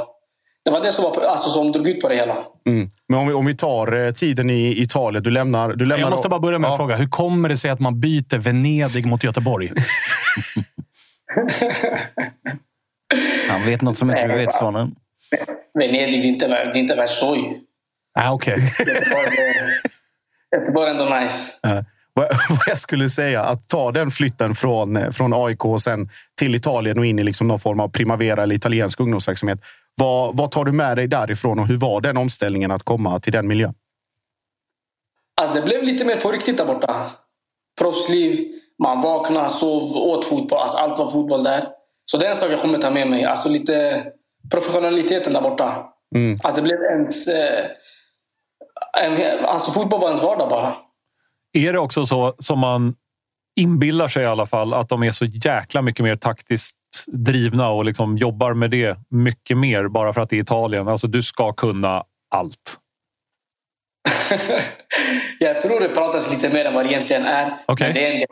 Det var det som, var, alltså, som drog ut på det hela. Mm. Men om vi, om vi tar eh, tiden i Italien. Du lämnar, du lämnar jag måste bara börja med en ja. fråga. Hur kommer det sig att man byter Venedig mot Göteborg? Han vet något som inte vi vet, Svanen. Venedig, det är inte, det är inte. Ah, okej. Okay. Göteborg är ändå nice. Uh, vad jag skulle säga, att ta den flytten från, eh, från AIK och sen till Italien och in i liksom någon form av Primavera eller italiensk ungdomsverksamhet. Vad, vad tar du med dig därifrån och hur var den omställningen att komma till den miljön? Alltså det blev lite mer på riktigt där borta. Proffsliv, man vaknade, sov, åt fotboll. Alltså allt var fotboll där. Så det är en sak jag kommer ta med mig. Alltså lite professionaliteten där borta. Mm. Att det blev ens... Eh, en, alltså fotboll var ens vardag bara. Är det också så som man inbillar sig i alla fall att de är så jäkla mycket mer taktiskt drivna och liksom jobbar med det mycket mer bara för att det är Italien. Alltså, du ska kunna allt. jag tror det pratas lite mer än vad det egentligen är. Okay. Det är, del,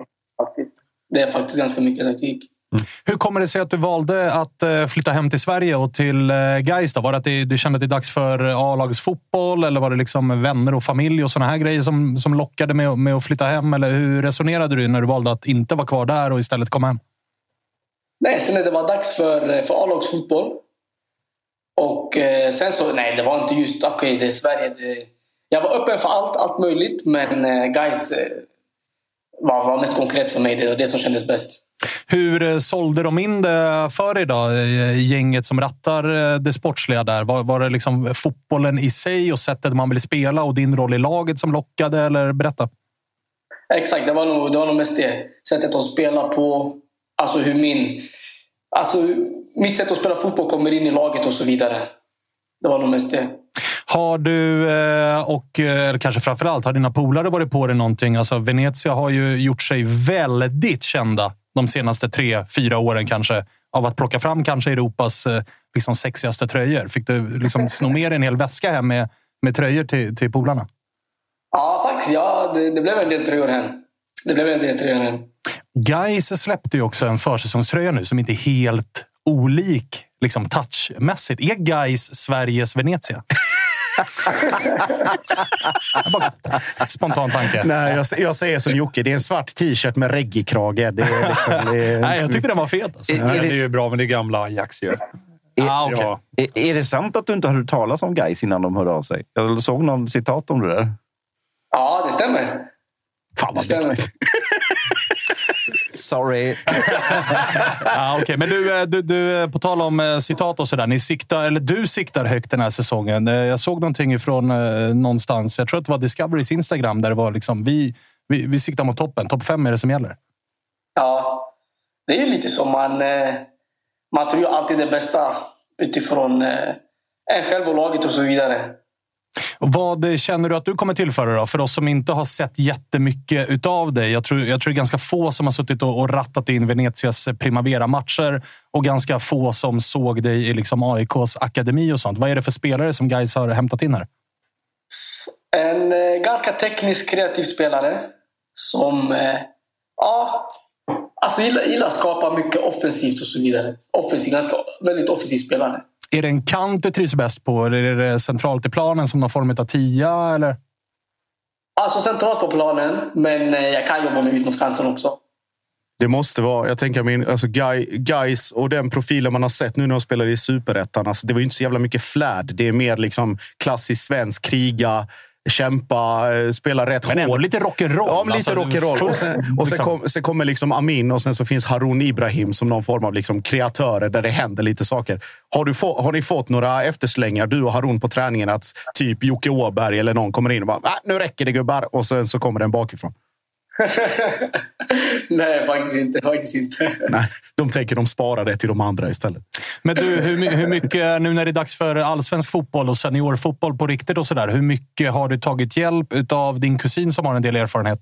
det är faktiskt ganska mycket taktik. Mm. Hur kommer det sig att du valde att eh, flytta hem till Sverige och till eh, Gais? Var det att du kände att det är dags för A-lagsfotboll eller var det liksom vänner och familj och såna här grejer som, som lockade med, med att flytta hem? Eller hur resonerade du när du valde att inte vara kvar där och istället komma hem? Nej, kände att det var dags för, eh, för A-lagsfotboll. Och eh, sen så, nej, det var inte just okej, okay, det är Sverige. Det, jag var öppen för allt, allt möjligt, men eh, guys eh, var, var mest konkret för mig. Det var det som kändes bäst. Hur eh, sålde de in det för dig då? Gänget som rattar eh, det sportsliga där. Var, var det liksom fotbollen i sig och sättet man vill spela och din roll i laget som lockade? Eller berätta. Exakt, det var nog, det var nog mest det. Sättet att spela på. Alltså hur min... Alltså mitt sätt att spela fotboll kommer in i laget och så vidare. Det var nog mest det. Har du, eh, och eller kanske framförallt, har dina polare varit på dig någonting? Alltså Venezia har ju gjort sig väldigt kända de senaste tre, fyra åren kanske av att plocka fram kanske Europas eh, liksom, sexigaste tröjor. Fick du liksom sno med dig en hel väska hem med, med tröjor till, till polarna? Ja, faktiskt. Ja, det, det blev en del tröjor hem. Det blev en del hem. Gais släppte ju också en försäsongströja nu som inte är helt olik liksom touchmässigt. Är Gais Sveriges Venezia? Spontan tanke. Nej, jag, jag säger som Jocke. Det är en svart t-shirt med reggae-krage. Liksom, Nej, jag tyckte den var fet. Alltså. Är, är det... det är ju bra, men det är gamla Ajax ju. Ah, okay. ja. är, är det sant att du inte hört talas om Gais innan de hörde av sig? Jag såg någon citat om det där. Ja, det stämmer. Fan vad det stämmer. Sorry. ah, okay. Men du, eh, du, du, eh, på tal om eh, citat och sådär. Ni siktar, eller du siktar högt den här säsongen. Jag såg någonting från eh, någonstans. Jag tror att det var Discoverys Instagram där det var liksom vi, vi, vi siktar mot toppen. Topp fem är det som gäller. Ja, det är lite så. Man, man tror ju alltid det bästa utifrån en själv och laget och så vidare. Vad känner du att du kommer tillföra då? För oss som inte har sett jättemycket utav dig. Jag tror, jag tror det är ganska få som har suttit och, och rattat in Venezias Primavera-matcher och ganska få som såg dig i liksom AIKs akademi och sånt. Vad är det för spelare som guys har hämtat in här? En eh, ganska teknisk, kreativ spelare som eh, ja, alltså gillar, gillar att skapa mycket offensivt och så vidare. Offensiv, ganska, väldigt offensiv spelare. Är det en kant du trivs bäst på? Eller är det centralt i planen som någon form av tia? Eller? Alltså centralt på planen, men eh, jag kan jobba mig ut mot kanten också. Det måste vara. Jag tänker min, alltså guy, guys och den profilen man har sett nu när de spelar i superettan. Alltså, det var ju inte så jävla mycket flärd. Det är mer liksom klassisk svensk kriga, kämpa, eh, spela rätt Men ändå hårt. lite rock'n'roll. Ja, men lite Alltså, rock'n'roll. Och sen, och sen, liksom- kom, sen kommer liksom Amin och sen så finns Harun Ibrahim som någon form av liksom kreatörer där det händer lite saker. Har, du få, har ni fått några efterslängar, du och Harun, på träningen att typ Jocke Åberg eller någon kommer in och bara "Ah, “nu räcker det gubbar” och sen så kommer den bakifrån? Nej, faktiskt inte. Faktiskt inte. Nej, de tänker de sparar det till de andra istället. Men du, hur, hur mycket, nu när det är dags för allsvensk fotboll och seniorfotboll på riktigt och sådär. Hur mycket har du tagit hjälp av din kusin som har en del erfarenhet?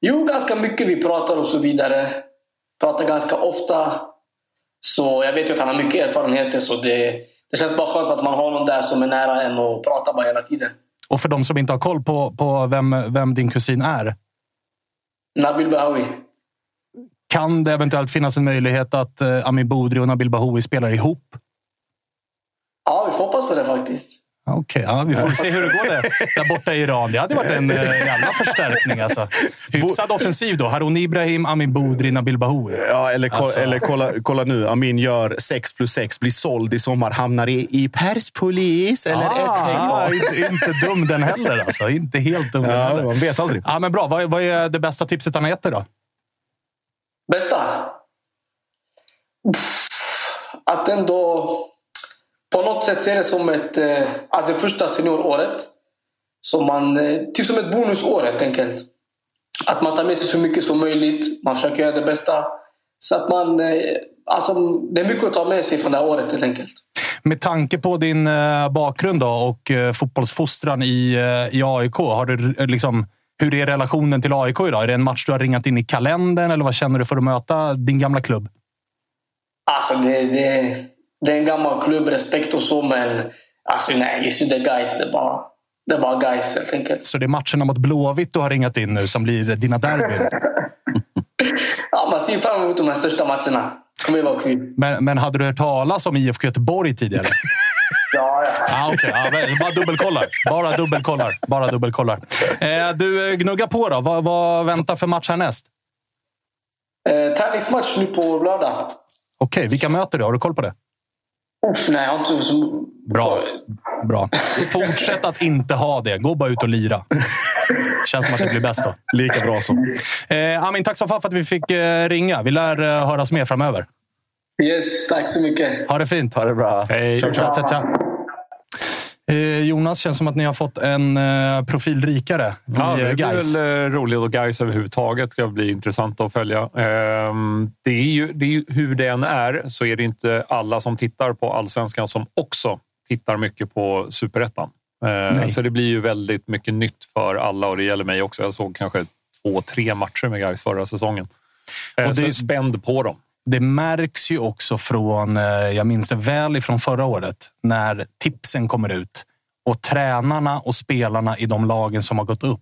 Jo, ganska mycket vi pratar och så vidare. Pratar ganska ofta. Så jag vet ju att han har mycket erfarenheter, så det, det känns bara skönt att man har någon där som är nära en och pratar bara hela tiden. Och för de som inte har koll på, på vem, vem din kusin är. Nabil Bahoui. Kan det eventuellt finnas en möjlighet att eh, Amin Boudri och Nabil Bahoui spelar ihop? Ja, vi får hoppas på det faktiskt. Okej, ja, vi får se hur det går där, där borta i Iran. Det hade varit en eh, jävla förstärkning. Alltså. Hyfsad offensiv då. Harun Ibrahim, Amin Boudri, Nabil Bahoui. Ja, eller, ko- Alltså. eller kolla, kolla nu. Amin gör 6 plus 6, blir såld i sommar, hamnar i, i perspolis eller Ah, inte, inte dum den heller. Alltså. Inte helt dum den Ja, heller. man vet aldrig. Ja, men bra. Vad, är- vad är det bästa tipset han har gett dig då? Bästa? Pff, Att ändå på något sätt se det som ett, att det första senioråret. Som man, eh, typ som ett bonusår helt enkelt. Att man tar med sig så mycket som möjligt. Man försöker göra det bästa. Så att man... eh, Alltså, det är mycket att ta med sig från det här året helt enkelt. Med tanke på din bakgrund då och fotbollsfostran i, i AIK. Har du, liksom, hur är relationen till AIK idag? Är det en match du har ringat in i kalendern eller vad känner du för att möta din gamla klubb? Alltså det, det, det är en gammal klubb, respekt och så, men alltså nej, just nu det är guys. Det är bara, det är bara guys helt enkelt. Så det är matcherna mot Blåvitt du har ringat in nu som blir dina derbyn. Ja, man ser fram emot de här största matcherna. Det kommer ju vara kul. Men, men hade du hört talas om IFK Göteborg tidigare? Ja, ja. Ah, okay. ja, men bara dubbelkollar. Bara dubbelkollar. Bara dubbelkollar. Eh, du, eh, gnugga på då. Vad, vad väntar för match härnäst? Eh, träningsmatch nu på lördag. Okej, vilka möter du? Har du koll på det? Uff, nej, jag har inte så... Bra. Bra. Fortsätt att inte ha det. Gå bara ut och lira. Känns som att det blir bäst då. Lika bra så. Eh, Amin, tack så fan för att vi fick eh, ringa. Vi lär eh, höras mer framöver. Yes, tack så mycket. Ha det fint. Ha det bra. Hej. Tja, tja, tja. Eh, Jonas, känns som att ni har fått en eh, profil rikare vid Ja, eh, det blir väl eh, roligt och guys överhuvudtaget. ska bli intressant att följa. Ehm, Det är ju, det är hur det än är så är det inte alla som tittar på allsvenskan som också tittar mycket på superettan. Eh, Nej. Så det blir ju väldigt mycket nytt för alla och det gäller mig också. Jag såg kanske två, tre matcher med guys förra säsongen. Eh, Och det- Så spänd på dem. Det märks ju också från, eh, jag minns det väl ifrån förra året, när tipsen kommer ut och tränarna och spelarna i de lagen som har gått upp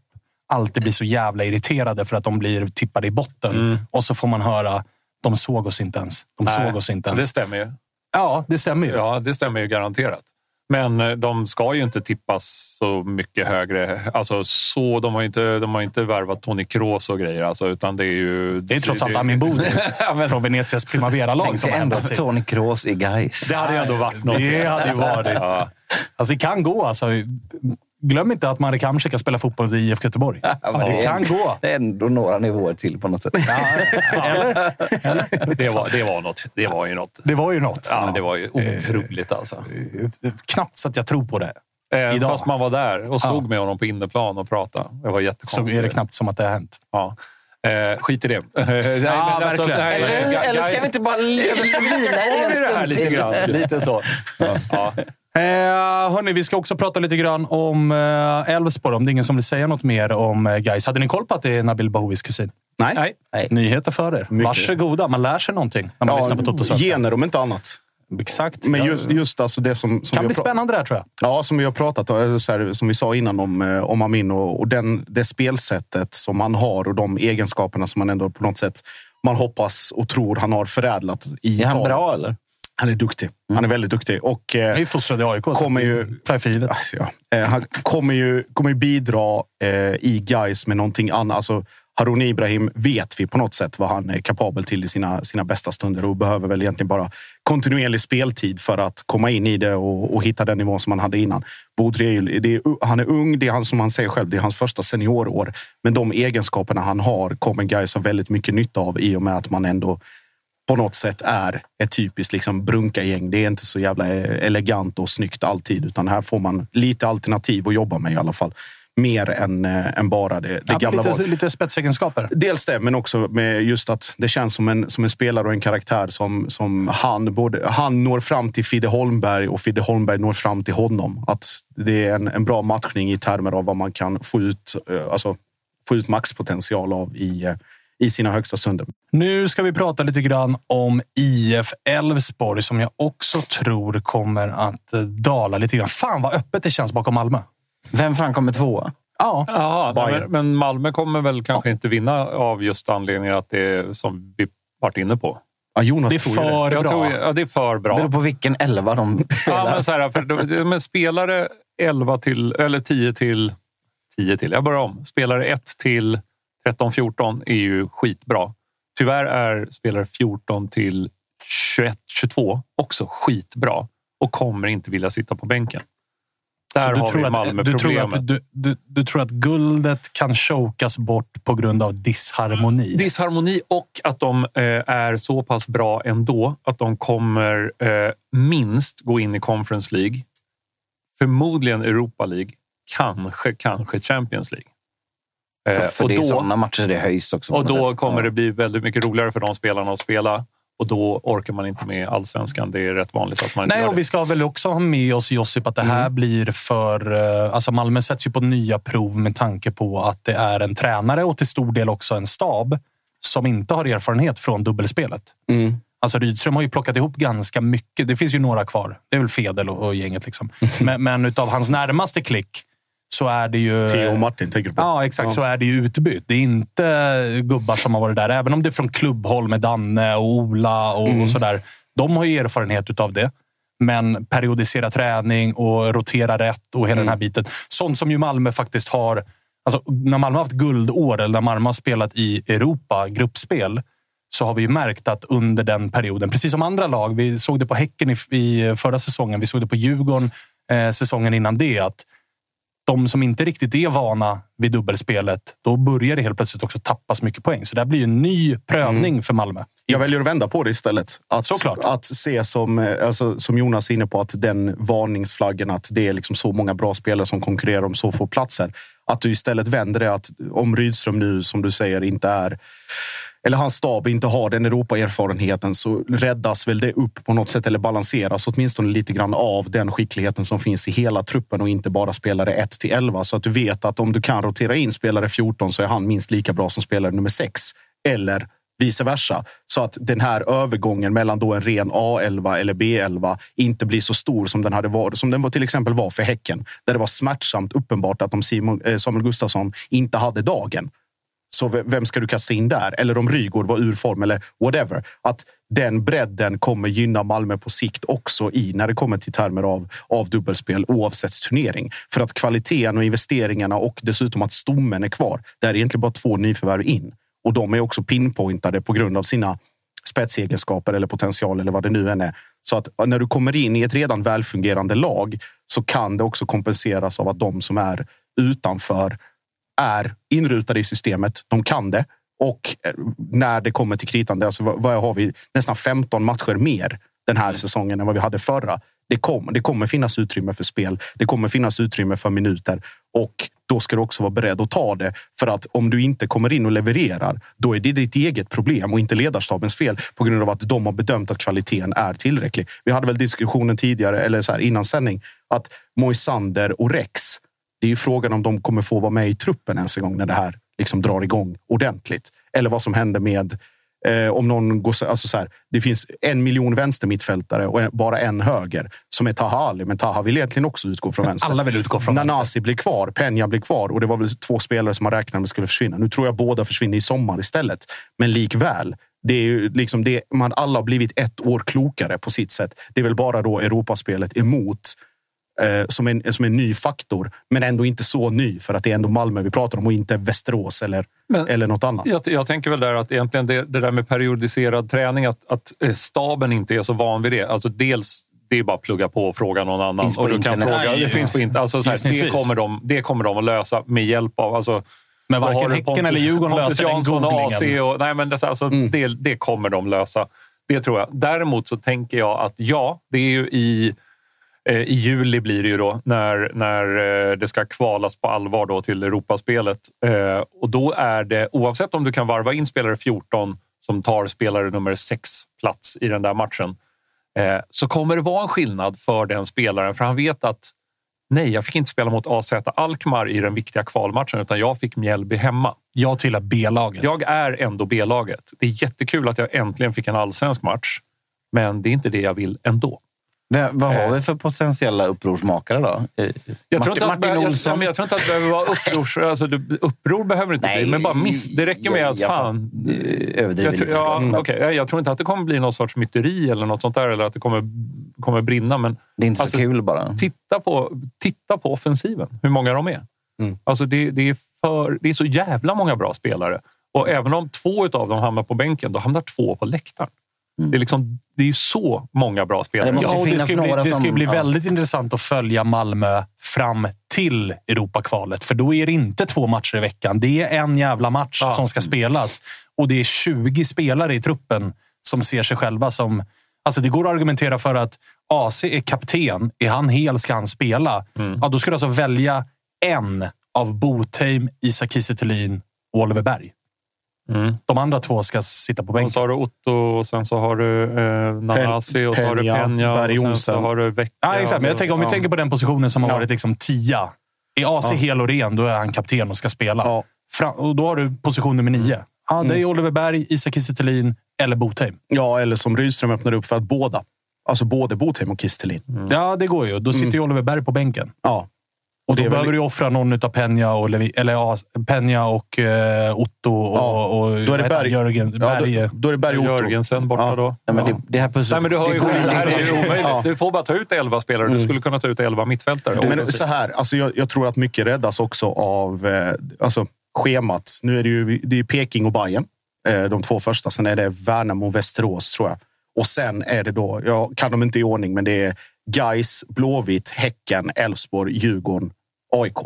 alltid blir så jävla irriterade för att de blir tippade i botten. Och så får man höra, de såg oss inte ens. De Nej, såg oss inte Det ens. stämmer ju. Ja, det stämmer ju. Ja, det stämmer ju garanterat. Men eh, de ska ju inte tippas så mycket högre. Alltså, så, de har inte, de har inte värvat Toni Kroos och grejer. Alltså, utan det är ju... Det är trots allt Amin men- från Venezias Primavera-lag som ändå sig. Tony Kroos i Gais. Det hade ju ändå varit något. Det hade ju varit. Ja. Alltså, det kan gå. Alltså. Glöm inte att Marek Hamsik spelar fotboll i IFK Göteborg. Ja, det är- kan gå. Det är ändå några nivåer till på något sätt. Eller? Det, var, det, var något. det var ju något. Det var ju något. Ja, det var ju otroligt alltså. Knappt så att jag tror på det. Eh, Idag. Fast man var där och stod Ja. med honom på inneplan och pratade. Det var Så jättekonstigt. är det knappt som att det har hänt. Ja. Eh, skit i det. nej, men alltså, nej, Eller, eller ska vi inte bara lina Har vi en det här stund lite till? grann? Lite så. Ja. Eh, hörni, vi ska också prata lite grann om eh, Elfsborg. Om det är ingen som vill säga något mer om eh, Gais. Hade ni koll på att det är Nabil Bahouis kusin? Nej. Nej. Nyheter för er. Mycket. Varsågoda. Man lär sig någonting när man lyssnar på Toto Ja, Svenska. gener om inte annat. Exakt. Men Ja, just, just alltså det som... som kan bli spännande där tror jag. Ja, som vi har pratat om, så här, som vi sa innan om, eh, om Amin och, och den, det spelsättet som han har och de egenskaperna som man ändå på något sätt man hoppas och tror han har förädlat i Är han bra eller? Han är duktig. Han är väldigt duktig. Och, är eh, ju fostrad i AIK. kommer ju- tar jag för givet. alltså, ja, eh, han kommer ju, kommer ju bidra eh, i guys med någonting annat. Alltså, Harun Ibrahim vet vi på något sätt vad han är kapabel till i sina, sina bästa stunder och behöver väl egentligen bara kontinuerlig speltid för att komma in i det och, och hitta den nivå som han hade innan. Bodri är är, han är ung, det är han som han säger själv, det är hans första seniorår. Men de egenskaperna han har kommer guys ha väldigt mycket nytta av i och med att man ändå på något sätt är ett typiskt liksom brunka-gäng. Det är inte så jävla elegant och snyggt alltid, utan här får man lite alternativ att jobba med i alla fall. Mer än, äh, än bara det, det Ja, gamla lite, lite spetsegenskaper. Dels det, men också med just att det känns som en, som en spelare och en karaktär som, som han, både, han når fram till Fidde Holmberg och Fidde Holmberg når fram till honom. Att det är en, en bra matchning i termer av vad man kan få ut, eh, alltså, få ut maxpotential av i, eh, i sina högsta stunder. Nu ska vi prata lite grann om IF Elfsborg som jag också tror kommer att eh, dala lite grann. Fan vad öppet det känns bakom Malmö. Vem fan kommer tvåa? Ja, Ja, men, men Malmö kommer väl kanske inte vinna av just anledningen att det är som vi varit inne på. Ja, Jonas det är det. för Jag bra. tror, ja, det är för bra. Beror på vilken elva de Ja, spelar. men så här, för, de- men spelare 11 till, eller 10 till... 10 till, jag börjar om. Spelare 1 till 13-14 är ju skitbra. Tyvärr är spelare 14 till 21-22 också skitbra och kommer inte vilja sitta på bänken. Där har vi att, Malmö du, tror att, du, du, du tror att guldet kan chokas bort på grund av disharmoni? Disharmoni och att de eh, är så pass bra ändå att de kommer eh, minst gå in i Conference League. Förmodligen Europa League. Kanske, kanske Champions League. Eh, För, för och det är då, sådana matcher det höjs också. och då sätt. kommer Ja. det bli väldigt mycket roligare för de spelarna att spela. Och då orkar man inte med allsvenskan. Det är rätt vanligt att man inte Nej, gör och det. vi ska väl också ha med oss Josip att det här blir för... eh, Alltså Malmö sätts ju på nya prov med tanke på att det är en tränare och till stor del också en stab som inte har erfarenhet från dubbelspelet. Mm. Alltså Rydström har ju plockat ihop ganska mycket. Det finns ju några kvar. Det är väl Fedel och, och gänget. Liksom. Men, men utav hans närmaste klick så är det ju... Theo och Martin tänker du på? Ja, exakt. Så är det ju utbytt. Det är inte gubbar som har varit där. Även om det är från klubbhåll med Danne och Ola och, och sådär. De har ju erfarenhet utav det. Men periodisera träning och rotera rätt och hela den här biten. Sånt som ju Malmö faktiskt har... Alltså, när Malmö har haft guldår eller när Malmö har spelat i Europa, gruppspel, så har vi ju märkt att under den perioden, precis som andra lag, vi såg det på Häcken i, i förra säsongen, vi såg det på Djurgården eh, säsongen innan det, att de som inte riktigt är vana vid dubbelspelet, då börjar det helt plötsligt också tappas mycket poäng. Så det här blir ju en ny prövning för Malmö. Jag väljer att vända på det istället. Att, Såklart. att se som, eh, alltså, som Jonas är inne på, att den varningsflaggen att det är liksom så många bra spelare som konkurrerar om så få platser. Att du istället vänder det att om Rydström nu, som du säger, inte är eller hans stab inte har den Europa-erfarenheten så räddas väl det upp på något sätt eller balanseras åtminstone lite grann av den skickligheten som finns i hela truppen och inte bara spelare 1 till 11. Så att du vet att om du kan rotera in spelare 14 så är han minst lika bra som spelare nummer 6. Eller vice versa. Så att den här övergången mellan då en ren A11 eller B11 inte blir så stor som den hade varit, som den var till exempel var för Häcken. Där det var smärtsamt uppenbart att om Simon, eh, Samuel Gustafsson inte hade dagen så vem ska du kasta in där? Eller om Rygaard var ur form eller whatever. Att den bredden kommer gynna Malmö på sikt också i när det kommer till termer av, av dubbelspel oavsett turnering. För att kvaliteten och investeringarna och dessutom att stommen är kvar. Det är egentligen bara två nyförvärv in och de är också pinpointade på grund av sina spetsegenskaper eller potential eller vad det nu än är. Så att när du kommer in i ett redan välfungerande lag så kan det också kompenseras av att de som är utanför är inrutade i systemet. De kan det. Och eh, när det kommer till kritan, det alltså, vad, vad har vi? Nästan 15 matcher mer den här säsongen än vad vi hade förra. Det, kom, det kommer finnas utrymme för spel. Det kommer finnas utrymme för minuter och då ska du också vara beredd att ta det. För att om du inte kommer in och levererar, då är det ditt eget problem och inte ledarstabens fel på grund av att de har bedömt att kvaliteten är tillräcklig. Vi hade väl diskussionen tidigare, eller så här, innan sändning, att Moisander och Rex det är ju frågan om de kommer få vara med i truppen ens en gång när det här liksom drar igång ordentligt. Eller vad som händer med Eh, om någon går, så- alltså så här, det finns en miljon vänstermittfältare och en, bara en höger som är Taha Ali. Men Taha vill egentligen också utgå från vänster. Alla vill utgå från vänster. Nanasi blir kvar, Peña blir kvar och det var väl två spelare som man räknade med skulle försvinna. Nu tror jag båda försvinner i sommar istället. Men likväl, det är ju liksom det, man alla har blivit ett år klokare på sitt sätt. Det är väl bara då Europaspelet emot eh, som, en, som en ny faktor, men ändå inte så ny för att det är ändå Malmö vi pratar om och inte Västerås eller, Men- eller något annat. Jag, jag tänker väl där att egentligen det, det där med periodiserad träning, att, att eh, staben inte är så van vid det. Alltså dels, det är bara att plugga på och fråga någon annan. Finns och du kan fråga, Nej, det finns på internet. Alltså, här, det, kommer de, det kommer de att lösa med hjälp av... Alltså, Men varken? Häcken Pontus- eller Djurgården Pontus löser den googlingen. och, nej, men det, alltså, Mm. det, det kommer de lösa. Det tror jag. Däremot så tänker jag att ja, det är ju i... eh, I juli blir det ju då när, när eh, det ska kvalas på allvar då till Europaspelet. Eh, Och då är det, oavsett om du kan varva in spelare 14 som tar spelare nummer 6 plats i den där matchen, så kommer det vara en skillnad för den spelaren. För han vet att nej, jag fick inte spela mot AZ Alkmaar i den viktiga kvalmatchen, utan jag fick Mjällby hemma. Jag tillhör B-laget. Jag är ändå B-laget. Det är jättekul att jag äntligen fick en allsvensk match, men det är inte det jag vill ändå. Vad, vad har vi för potentiella upprorsmakare då? Eh, Jag tror, Martin, inte att, Martin jag, Olsson? jag, jag tror inte att det behöver vara upprors... Alltså, uppror behöver inte bli, men bara miss. Det räcker med att jag- jag fan... fa- Överdriver Jag, tror- lite. ja, såklart. okej. Jag- jag tror inte att det kommer bli någon sorts myteri eller något sånt där, eller att det kommer, kommer brinna. Men Det är inte så Alltså, kul bara. titta på, titta på offensiven, hur många de är. Mm. Alltså det, det, är för, det är så jävla många bra spelare. Och även om två av dem hamnar på bänken, då hamnar två på läktaren. Det är, liksom, det är ju så många bra spelare. Det måste Ja, det finnas ska, bli, det ska som- ju bli ja. väldigt intressant att följa Malmö fram till Europakvalet. För då är det inte två matcher i veckan. Det är en jävla match Ja. som ska spelas. Och det är 20 spelare i truppen som ser sig själva som... Alltså det går att argumentera för att AC är kapten. Är han hel ska han spela. Ja, då ska du alltså välja en av Botheim, Isak Kiese och Oliver Berg. Mm. De andra två ska sitta på Och bänken. så har du Otto, och sen så har du eh, Nanasi och så har du Peña. Berg Och sen så har du Vecchia. Ja, exakt. Men jag och tänker, om vi ja. tänker på den positionen som har Ja. varit liksom tia. Är AC hel och ren, då är han kapten och ska spela. Ja. Fram, och då har du position nummer nio. Ja, det är Oliver Berg, Isak Kiese eller Botheim. Ja, eller som Rydström öppnade upp för att båda. Alltså både Botheim och Kistelin. Ja, det går ju. Då sitter ju Oliver Berg på bänken. Ja. Och då är väl- behöver du offra någon av Peña och, Levi, eller, ja, Peña och eh, Otto och, Ja. och Då är det? Berg. Jörgen. Ja, Berg. då, då är det Berg och Otto. Jörgensen borta Ja. då. Ja, men det, det här pusslet, Nej, men du, har ju, det det här är omöjligt. Ja. Du får bara ta ut elva spelare. Du skulle kunna ta ut elva mittfältare. Men så här, alltså jag, jag tror att mycket räddas också av eh, alltså, schemat. Nu är det ju det är Peking och Bayern eh, de två första. Sen är det Värnamo och Västerås, tror jag. Och sen är det då, jag kan dem inte i ordning, men det är Gais, Blåvitt, Häcken, Elfsborg, Djurgården, AIK.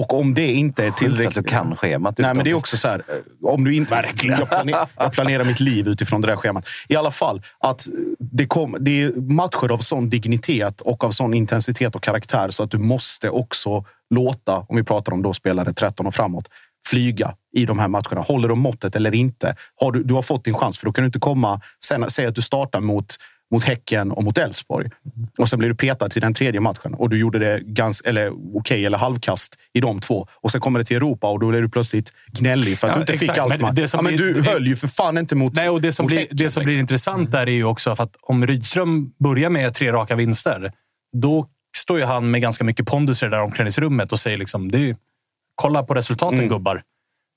Och om det inte är Sjukt att du tillräckligt... kan schemat. Nej, men det är också så här. eh, Om du inte, Verkligen. Jag, planerar, jag planerar mitt liv utifrån det där schemat. I alla fall, att det, kom, det är matcher av sån dignitet och av sån intensitet och karaktär så att du måste också låta, om vi pratar om då spelare 13 och framåt, flyga i de här matcherna. Håller de måttet eller inte? Har du, du har fått din chans, för då kan du inte komma... Sen, säg att du startar mot mot Häcken och mot Elfsborg. Och sen blir du petad till den tredje matchen och du gjorde det ganska, eller okej eller halvkast i de två. Och sen kommer det till Europa och då blir du plötsligt gnällig för att Ja, du inte exakt. fick allt. Men det som ja, men blir- du höll ju för fan inte mot Nej, och det som, blir, Häcken, det som blir liksom. intressant där är ju också att om Rydström börjar med tre raka vinster, då står ju han med ganska mycket pondus i det där omklädningsrummet och säger liksom, det är, ju- kolla på resultaten Mm. gubbar.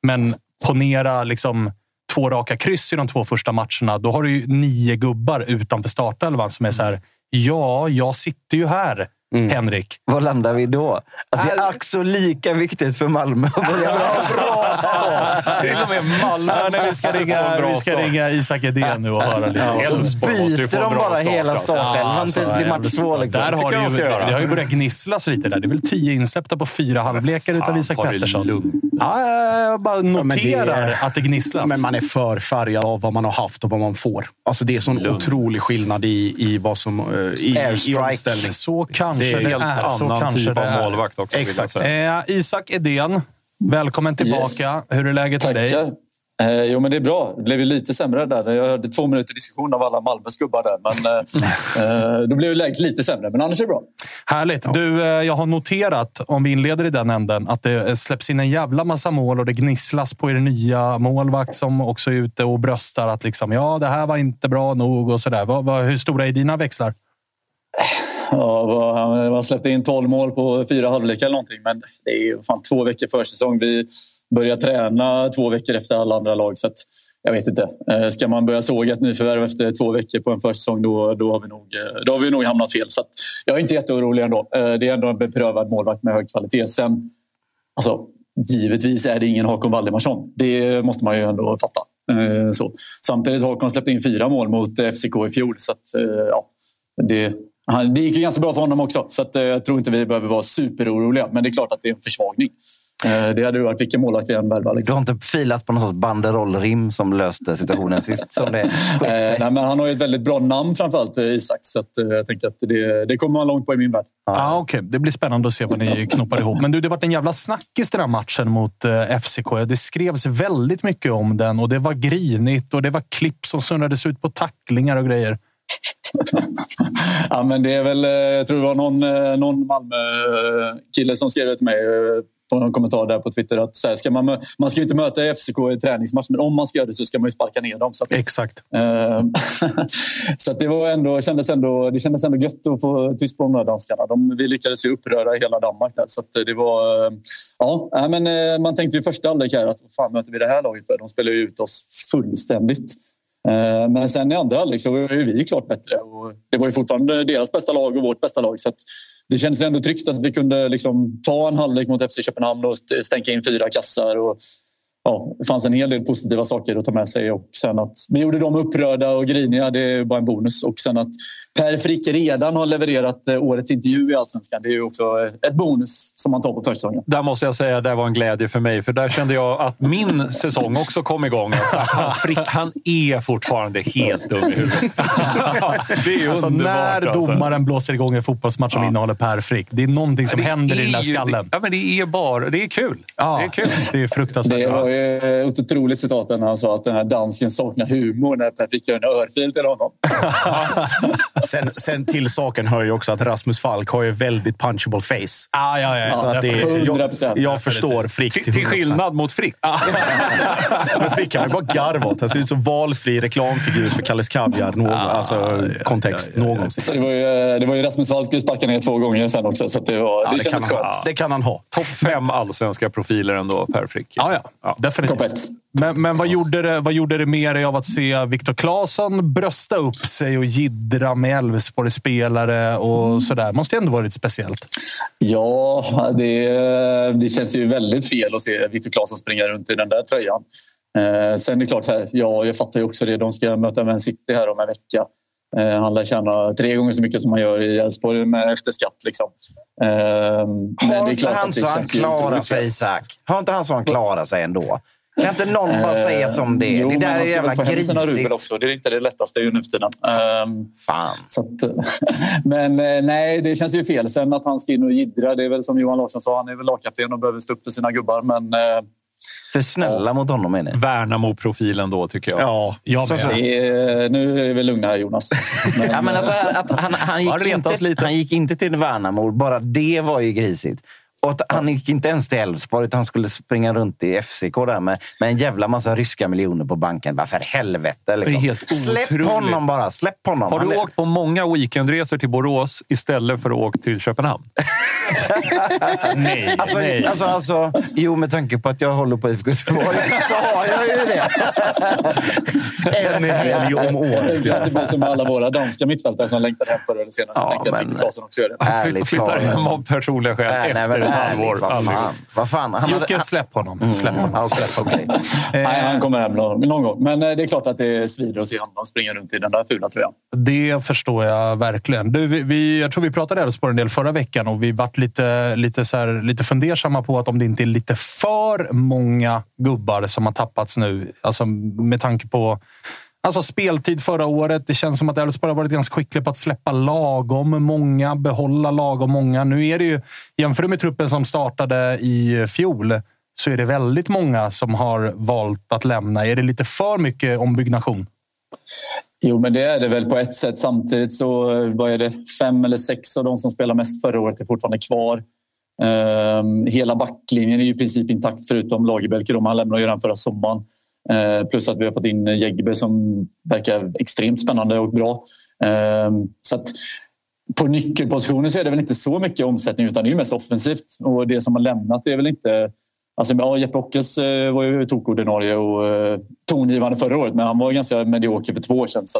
Men ponera liksom två raka kryss i de två första matcherna. Då har du ju nio gubbar utanför startelvan som är så här, ja, jag sitter ju här, Mm. Henrik. Var landar vi då? Att det är ack så lika viktigt för Malmö att börja bra. Bra start! Till och med Malmö Ja, nej, vi ska ringa, vi ska ringa Isak Edén nu och höra lite. Måste ju få Byter de bara start, hela alltså. startelvan alltså, till, till match två? Liksom. Där har det, ju, det har ju börjat gnisslas lite där. Det är väl tio insläppta på fyra halvlekar utav Isak det Pettersson. Ja, jag bara det noterar är- att det gnisslas. Men man är för färgad av vad man har haft och vad man får. Alltså det är sån otrolig skillnad i, i vad som... eh, I, i omställning. Så kanske Det är det, helt är. Så annan typ det av är. målvakt också. Exakt. Eh, Isak Edén, välkommen tillbaka. Yes. Hur är läget med dig? Tackar. Eh, jo, men det är bra. Det blev ju lite sämre där. Jag hörde två minuter diskussion av alla Malmös gubbar där. Men eh, eh, då blev ju läget lite sämre. Men annars är det bra. Härligt. Du, eh, jag har noterat, om vi inleder i den änden, att det släpps in en jävla massa mål och det gnisslas på er nya målvakt som också är ute och bröstar att liksom, ja, det här var inte bra nog och sådär. Vad, vad, hur stora är dina växlar? Ja, man släppte in 12 mål på fyra halvlekar eller någonting. Men det är ju fan två veckor försäsong. Vi börjar träna två veckor efter alla andra lag. Så att, jag vet inte. Eh, ska man börja såga ett nyförvärv efter två veckor på en försäsong då, då, har vi nog, eh, då har vi nog hamnat fel. Så jag är inte jätteorolig ändå. Eh, det är ändå en beprövad målvakt med hög kvalitet. Sen, alltså, givetvis är det ingen Hakon Valdemarsson. Det måste man ju ändå fatta. Så. Samtidigt har Hakon släppt in fyra mål mot FCK i fjol. Så att, ja, det, det gick ju ganska bra för honom också. Så att, jag tror inte vi behöver vara superoroliga. Men det är klart att det är en försvagning. Eh, det hade varit vilken målvakt vi än värvar. Liksom. Du har inte filat på någon sorts banderollrim som löste situationen sist? Som det eh, nej, men han har ju ett väldigt bra namn framförallt, eh, Isak. Så att, jag tänker att det, det kommer man långt på i min värld. Ja, ah, okay. Det blir spännande att se vad ni knoppar ihop. Men du, det varit en jävla snackis den här matchen mot FCK. Det skrevs väldigt mycket om den och det var grinigt och det var klipp som snurrades ut på tacklingar och grejer. Ja, men det är väl, jag tror det var någon, någon Malmö-kille som skrev till mig på någon kommentar där på Twitter att så här, ska man, man ska inte möta FCK i träningsmatch, men om man ska göra det så ska man ju sparka ner dem. Så att, Exakt. Eh, så att det, var ändå, kändes ändå, det kändes ändå gött att få tyst på de där danskarna. De, vi lyckades ju uppröra hela Danmark där. Så det var, eh, ja, men, eh, man tänkte ju första halvlek här att vad fan möter vi det här laget för? De spelar ju ut oss fullständigt. Eh, men sen i andra halvlek så var vi klart bättre. Och det var ju fortfarande deras bästa lag och vårt bästa lag. Så det kändes ändå tryggt att vi kunde liksom ta en halvlek mot FC Köpenhamn och stänka in fyra kassar. Och ja, det fanns en hel del positiva saker att ta med sig. Och sen att vi gjorde dem upprörda och griniga, det är bara en bonus. Och sen att Per Frick redan har levererat eh, årets intervju i Allsvenskan, det är också eh, ett bonus som man tar på försäsongen. Där måste jag säga att det var en glädje för mig, för där kände jag att min säsong också kom igång. Att Frick, han är fortfarande helt dum i huvudet. det är alltså, När alltså. domaren blåser igång en fotbollsmatch som ja. innehåller Per Frick, det är någonting som händer i den där skallen. Ja, men det är bara, det är kul. Ja, det är kul. Det är fruktansvärt. Det var ju ett otroligt citat när han sa att den här dansken saknar humor när Per Frick gör en örfil till honom. sen, sen till saken hör ju också att Rasmus Falk har ju väldigt punchable face. Ah, ja, ja, så att det, jag, jag förstår Frick till, till skillnad mot Frick. Men Frick kan ju bara garva åt. Han ser ut som valfri reklamfigur för Kalles Kaviar. Någon, alltså, kontext någonsin. Så det, var ju, det var ju Rasmus Falk vi sparkade ner två gånger sen också. Så det, var, ja, det, det kändes skönt. Han, det kan han ha. Topp fem allsvenska profiler ändå, Per Frick. Ja, ja. Definitivt. Men, men vad, gjorde det, vad gjorde det med dig av att se Viktor Claesson brösta upp sig och gidra med Elfsborg-spelare och mm. sådär? måste ändå varit speciellt. Ja, det, det känns ju väldigt fel att se Viktor Claesson springa runt i den där tröjan. Eh, sen är det klart, här, ja, jag fattar ju också det. De ska möta Man City här om en vecka. Eh, han lär tjäna tre gånger så mycket som man gör i Elfsborg efter skatt. Liksom. Eh, har inte han så han klarar sig, Isak? Har inte han så han klarar sig ändå? Kan inte någon bara säga som det? Jo, det där är jävla grisigt. också. Det är inte det lättaste ju nu för tiden. Um, Fan. Att, men eh, nej, det känns ju fel. Sen att han ska in och jiddra, det är väl som Johan Larsson sa, han är väl lagkapten och behöver stå upp för sina gubbar. Men, för snälla ja. mot honom är ni. Värnamo-profilen då, tycker jag. Ja, jag så, så, är, Nu är vi lugna här, Jonas. Men, ja, men alltså, att han, han, gick inte, han gick inte till Värnamo. Bara det var ju grisigt. Och han gick inte ens till Elfsborg, utan han skulle springa runt i FCK där med, med en jävla massa ryska miljoner på banken. Bara för helvete. Liksom. Släpp honom bara. Släpp honom. Har du åkt på många weekendresor till Borås istället för att åka till Köpenhamn? nej, alltså, nej. Alltså, alltså, jo, med tanke på att jag håller på IFK Göteborg så har jag ju det. en helg om året. Det blir som alla våra danska mittfältare som längtar hem förr eller senare. Ja, tänker jag att Victor Claesson också gör det. Ärligt Flyttar hem av personliga skäl efter halvår. Vad fan. Vad fan. Han Jocke, släpp honom. Mm. Släpp honom. Ja, släpp, okay. Nej, han kommer hem någon gång. Men eh, det är klart att det svider att se honom springa runt i den där fula tröjan. Det förstår jag verkligen. Du, vi, vi, jag tror vi pratade Elfsborg en del förra veckan och vi varit lite, lite, så här, lite fundersamma på att om det inte är lite för många gubbar som har tappats nu. Alltså med tanke på Alltså speltid förra året. Det känns som att Elfsborg har varit ganska skickliga på att släppa lagom många, behålla lagom många. Nu är det ju, jämför med truppen som startade i fjol, så är det väldigt många som har valt att lämna. Är det lite för mycket ombyggnation? Jo, men det är det väl på ett sätt. Samtidigt så eh, vad är det fem eller sex av de som spelade mest förra året är fortfarande kvar. Ehm, hela backlinjen är i princip intakt förutom Lagerbäck. Han lämnade ju den förra sommaren. Eh, plus att vi har fått in Jegbe som verkar extremt spännande och bra. Ehm, så att på nyckelpositioner så är det väl inte så mycket omsättning utan det är mest offensivt. Och det som har lämnat är väl inte... Alltså, ja, Jeppe Ockels eh, var ju tokordinarie och eh, tongivande förra året men han var ganska medioker för två år sedan. Så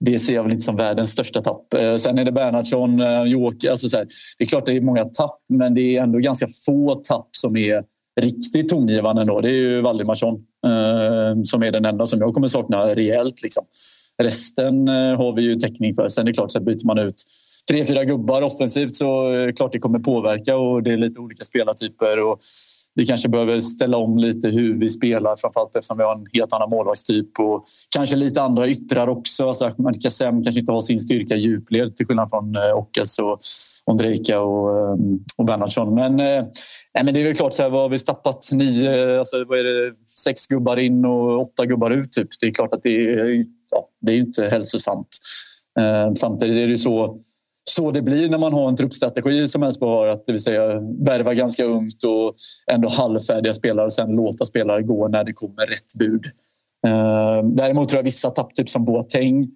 det ser jag väl inte som världens största tapp. Sen är det Bernhardsson, Joker. Alltså så här, det är klart det är många tapp, men det är ändå ganska få tapp som är riktigt tongivande. ändå. Det är ju Valdimarsson Eh, som är den enda som jag kommer sakna rejält. Liksom. Resten eh, har vi ju täckning för. Sen är det klart, så byter man ut tre, fyra gubbar offensivt så är det klart det kommer påverka och det är lite olika spelartyper. Och vi kanske behöver ställa om lite hur vi spelar, framförallt eftersom vi har en helt annan målvaktstyp och kanske lite andra yttrar också. Alltså Ahmed Kassem kanske inte har sin styrka i djupled till skillnad från eh, Okas och Ondrejka och, eh, och Bernhardsson. Men, eh, men det är väl klart, så här, vad har vi tappat? Nio, eh, alltså, vad är det, sex gubbar in och åtta gubbar ut. Typ. Det är klart att det är, ja, det är inte hälsosamt. Samtidigt är det så så det blir när man har en truppstrategi som Elfsborg har. Att det vill säga värva ganska ungt och ändå halvfärdiga spelare och sen låta spelare gå när det kommer rätt bud. Eh, däremot tror jag vissa tapp, typ som Boateng,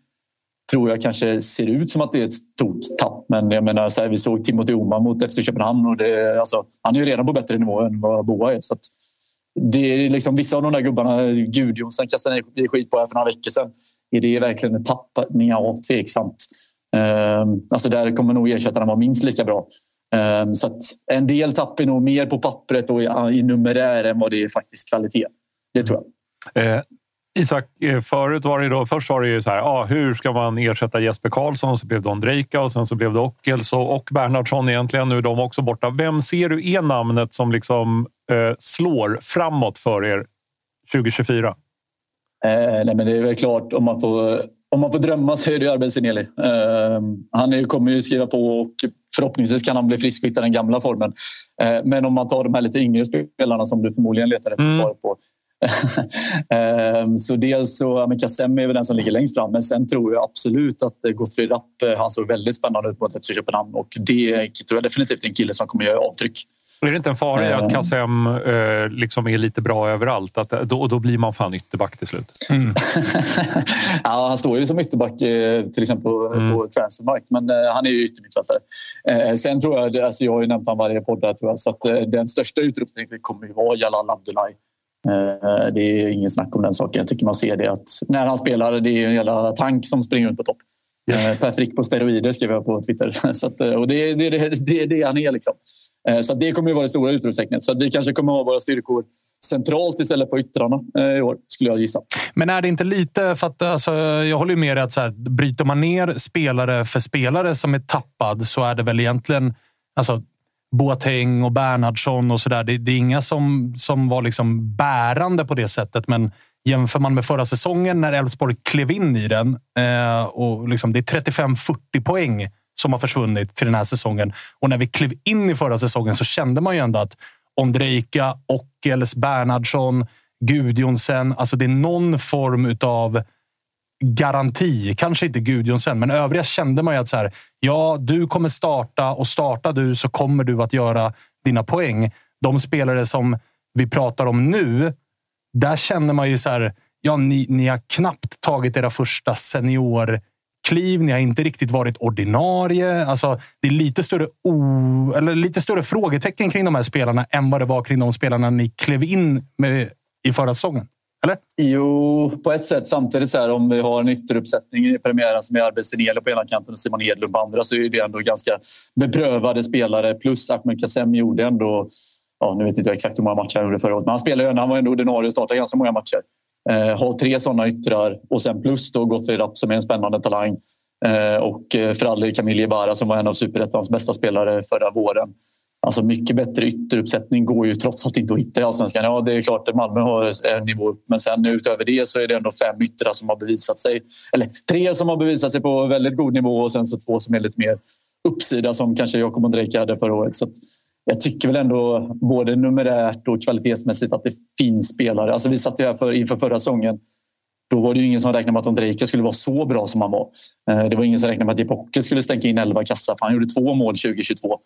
tror jag kanske ser ut som att det är ett stort tapp. Men jag menar, så här, vi såg Timothy Oman mot FC Köpenhamn och det, alltså, han är ju redan på bättre nivå än vad Boa är. Så det är liksom, vissa av de där gubbarna, Gudjonsson kastade ner skit på här för några veckor sedan. Är det verkligen ett tapp? Ja, tveksamt. Ehm, alltså där kommer nog ersättarna vara minst lika bra. Ehm, så en del tapp är nog mer på pappret och i numerär än vad det är faktiskt kvalitet. Det tror jag. Eh, Isak, eh, förut var det då, först var det ju så här, ah, hur ska man ersätta Jesper Karlsson? Så blev det Ondrejka och sen så blev det Ockels och Bernhardsson egentligen. Nu är de också borta. Vem ser du är namnet som liksom eh, slår framåt för er 2024? Eh, nej, men det är väl klart om man får om man får drömma så är det Arben Seneli. Uh, han är, kommer ju skriva på och förhoppningsvis kan han bli frisk och hitta den gamla formen. Uh, men om man tar de här lite yngre spelarna som du förmodligen letar efter mm. svar på. uh, så dels så, men Kassem är väl den som ligger längst fram. Men sen tror jag absolut att Gottfried Rapp, eh, han såg väldigt spännande ut mot FC Köpenhamn och det tror jag definitivt är en kille som kommer göra avtryck. Är det inte en fara i att eh. Kassem eh, liksom är lite bra överallt? Att då, då blir man fan ytterback till slut. Mm. ja, han står ju som ytterback eh, till exempel på, mm. på Transfermarkt, men eh, han är ju yttermittfältare. Eh, sen tror jag, alltså jag har ju nämnt honom varje podd där, tror jag, så att, eh, den största utropstecknet kommer ju vara Jalal Abdullahi. Det är ingen snack om den saken. Jag tycker man ser det att när han spelar, det är en jävla tank som springer runt på topp. Yes. Per Frick på steroider skrev jag på Twitter. Så att, och det, det, det, det är det han är. Liksom. Eh, så det kommer att vara det stora utropstecknet. Så vi kanske kommer att ha våra styrkor centralt istället för yttrarna eh, i år, skulle jag gissa. Men är det inte lite... för att alltså, Jag håller med dig att så här, bryter man ner spelare för spelare som är tappad så är det väl egentligen alltså, Boateng och Bernhardsson och sådär. Det, det är inga som, som var liksom bärande på det sättet, men jämför man med förra säsongen när Elfsborg klev in i den eh, och liksom, det är 35-40 poäng som har försvunnit till den här säsongen. Och när vi klev in i förra säsongen så kände man ju ändå att Ondrejka, Ockels, Bernhardsson, Gudjonsen. Alltså det är någon form av garanti. Kanske inte Gudjonsen, men övriga kände man ju att så här, ja, du kommer starta och startar du så kommer du att göra dina poäng. De spelare som vi pratar om nu, där känner man ju så här, ja, ni, ni har knappt tagit era första senior kliv. Ni har inte riktigt varit ordinarie. Alltså, det är lite större, o, eller lite större frågetecken kring de här spelarna än vad det var kring de spelarna ni klev in med i förra säsongen. Eller? Jo, på ett sätt. Samtidigt så här, om vi har en ytteruppsättning i premiären som är Arbetsinele på ena kanten och Simon Hedlund på andra så är det ändå ganska beprövade spelare. Plus Ahmed Kassem gjorde ändå, ja, nu vet inte jag exakt hur många matcher han gjorde förra året, men han spelade ju, han var ändå ordinarie och startade ganska många matcher. Eh, har tre sådana yttrar och sen plus då Gottfried Rapp som är en spännande talang. Eh, och eh, för all del Camille Ibarra som var en av superettans bästa spelare förra våren. Alltså mycket bättre ytteruppsättning går ju trots allt inte att hitta i allsvenskan. Ja, det är klart att Malmö har en nivå upp, men sen utöver det så är det ändå fem yttrar som har bevisat sig. Eller tre som har bevisat sig på väldigt god nivå och sen så två som är lite mer uppsida som kanske Jakob Ondrejka hade förra året. Så jag tycker väl ändå både numerärt och kvalitetsmässigt att det finns spelare. Alltså vi satt ju här för, inför förra säsongen Då var det ju ingen som räknade med att Ondrejka skulle vara så bra som han var. Eh, det var ingen som räknade med att Jeppe skulle stänka in 11 kassar. Han gjorde två mål 2022.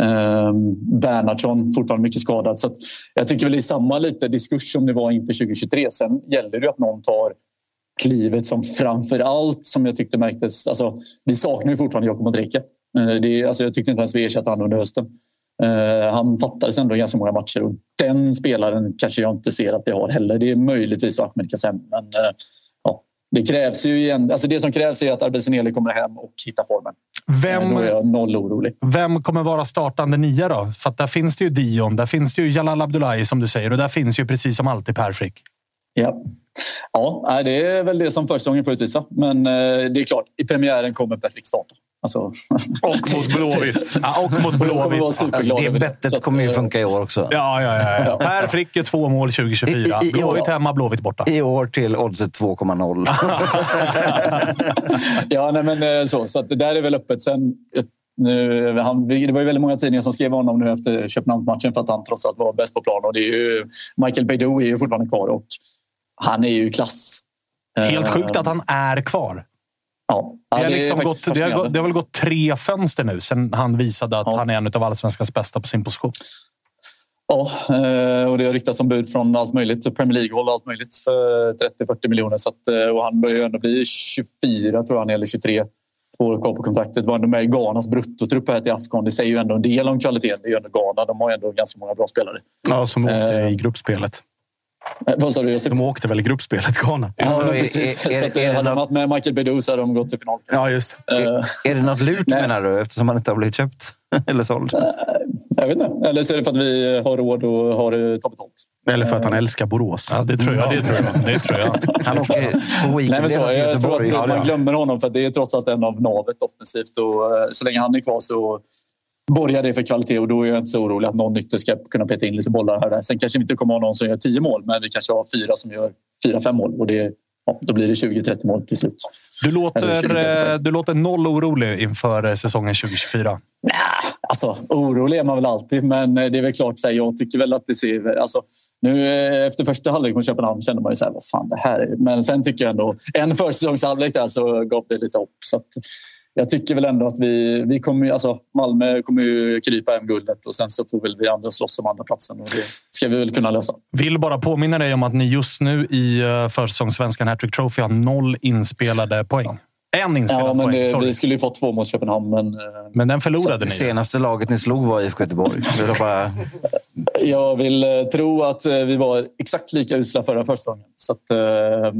Ehm, Bernhardsson fortfarande mycket skadad. Så jag tycker väl det är samma lite diskurs som det var inför 2023. Sen gäller det att någon tar klivet som framför allt som jag tyckte märktes. Alltså, vi saknar ju fortfarande Jakob Ondrejka. Eh, alltså, jag tyckte inte ens vi ersatte honom under hösten. Uh, han fattades ändå ganska många matcher och den spelaren kanske jag inte ser att vi har heller. Det är möjligtvis Ahmed Kassem. Men uh, ja, det, krävs ju igen, alltså det som krävs är att Arbeseneli kommer hem och hittar formen. Vem, då är jag noll orolig. Vem kommer vara startande nia då? För där finns det ju Dion, där finns det ju Jalal Abdullahi som du säger och där finns ju precis som alltid Per Frick. Ja. ja, det är väl det som försäsongen får utvisa. Men det är klart, i premiären kommer Per Frick starta. Alltså... Och mot Blåvitt. ja, och mot Blåvitt. det bettet kommer ju funka i år också. Ja, ja, ja. ja. Per Frick är två mål 2024. I, i, Blåvitt hemma, Blåvitt borta. I år till oddset 2,0. ja, nej, men så. Så det där är väl öppet. Sen, nu, han, det var ju väldigt många tidningar som skrev honom nu efter Köpenhamnsmatchen för att han trots allt var bäst på plan. Och det är ju, Michael Beidou är ju fortfarande kvar och han är ju klass. Helt sjukt att han är kvar. Ja, det, har liksom gått, det, har, det har väl gått tre fönster nu sen han visade att ja. han är en av allsvenskans bästa på sin position. Ja, eh, och det har riktats om bud från allt möjligt. Premier League-håll och allt möjligt för 30-40 miljoner. Så att, eh, och han börjar ju ändå bli 24 tror jag, eller 23. Två år kvar på kontraktet. Var ändå med i Ghanas bruttotrupp här till Afghan. Det säger ju ändå en del om kvaliteten. Det är ju ändå Ghana. De har ändå ganska många bra spelare. Ja, som åkte eh, i gruppspelet. Eh, vad sa du? De åkte väl i gruppspelet, Ghana? Ja, precis. Är, är, så att, är, hade de varit med Michael Beidou så hade de gått till final. Ja, just uh, är, det något lurt menar du? Eftersom han inte har blivit köpt eller såld? Uh, jag vet inte. Eller så är det för att vi har råd och har det betalt. Eller för att han älskar Borås. Ja, det tror jag. det tror jag. Det tror jag. Han åker på weekend Nej, så, Jag tror att ja, man glömmer honom för det är trots allt en av navet offensivt. Och, så länge han är kvar så borgar det för kvalitet och då är jag inte så orolig att någon ytter ska kunna peta in lite bollar här och där. Sen kanske vi inte kommer ha någon som gör tio mål, men vi kanske har fyra som gör fyra, fem mål och det, ja, då blir det 20-30 mål till slut. Du låter, du låter noll orolig inför eh, säsongen 2024. Nej, alltså orolig är man väl alltid, men eh, det är väl klart så här, jag tycker väl att det ser... Alltså, nu eh, efter första halvlek mot Köpenhamn kände man ju så här, vad fan det här är. Men sen tycker jag ändå, en försäsongshalvlek där så gav det lite hopp. Så att, jag tycker väl ändå att vi, vi kommer, alltså Malmö kommer ju krypa hem guldet och sen så får väl vi andra slåss om andra platsen och det ska vi väl kunna lösa. Vill bara påminna dig om att ni just nu i eh, försäsongssvenskan Hattrick Trophy har noll inspelade poäng. En inspelad ja, men poäng. Det, vi skulle ju fått två mot Köpenhamn. Men, eh, men den förlorade ni. Senaste laget ni slog var IFK Göteborg. bara... Jag vill eh, tro att eh, vi var exakt lika usla förra försäsongen. Så att,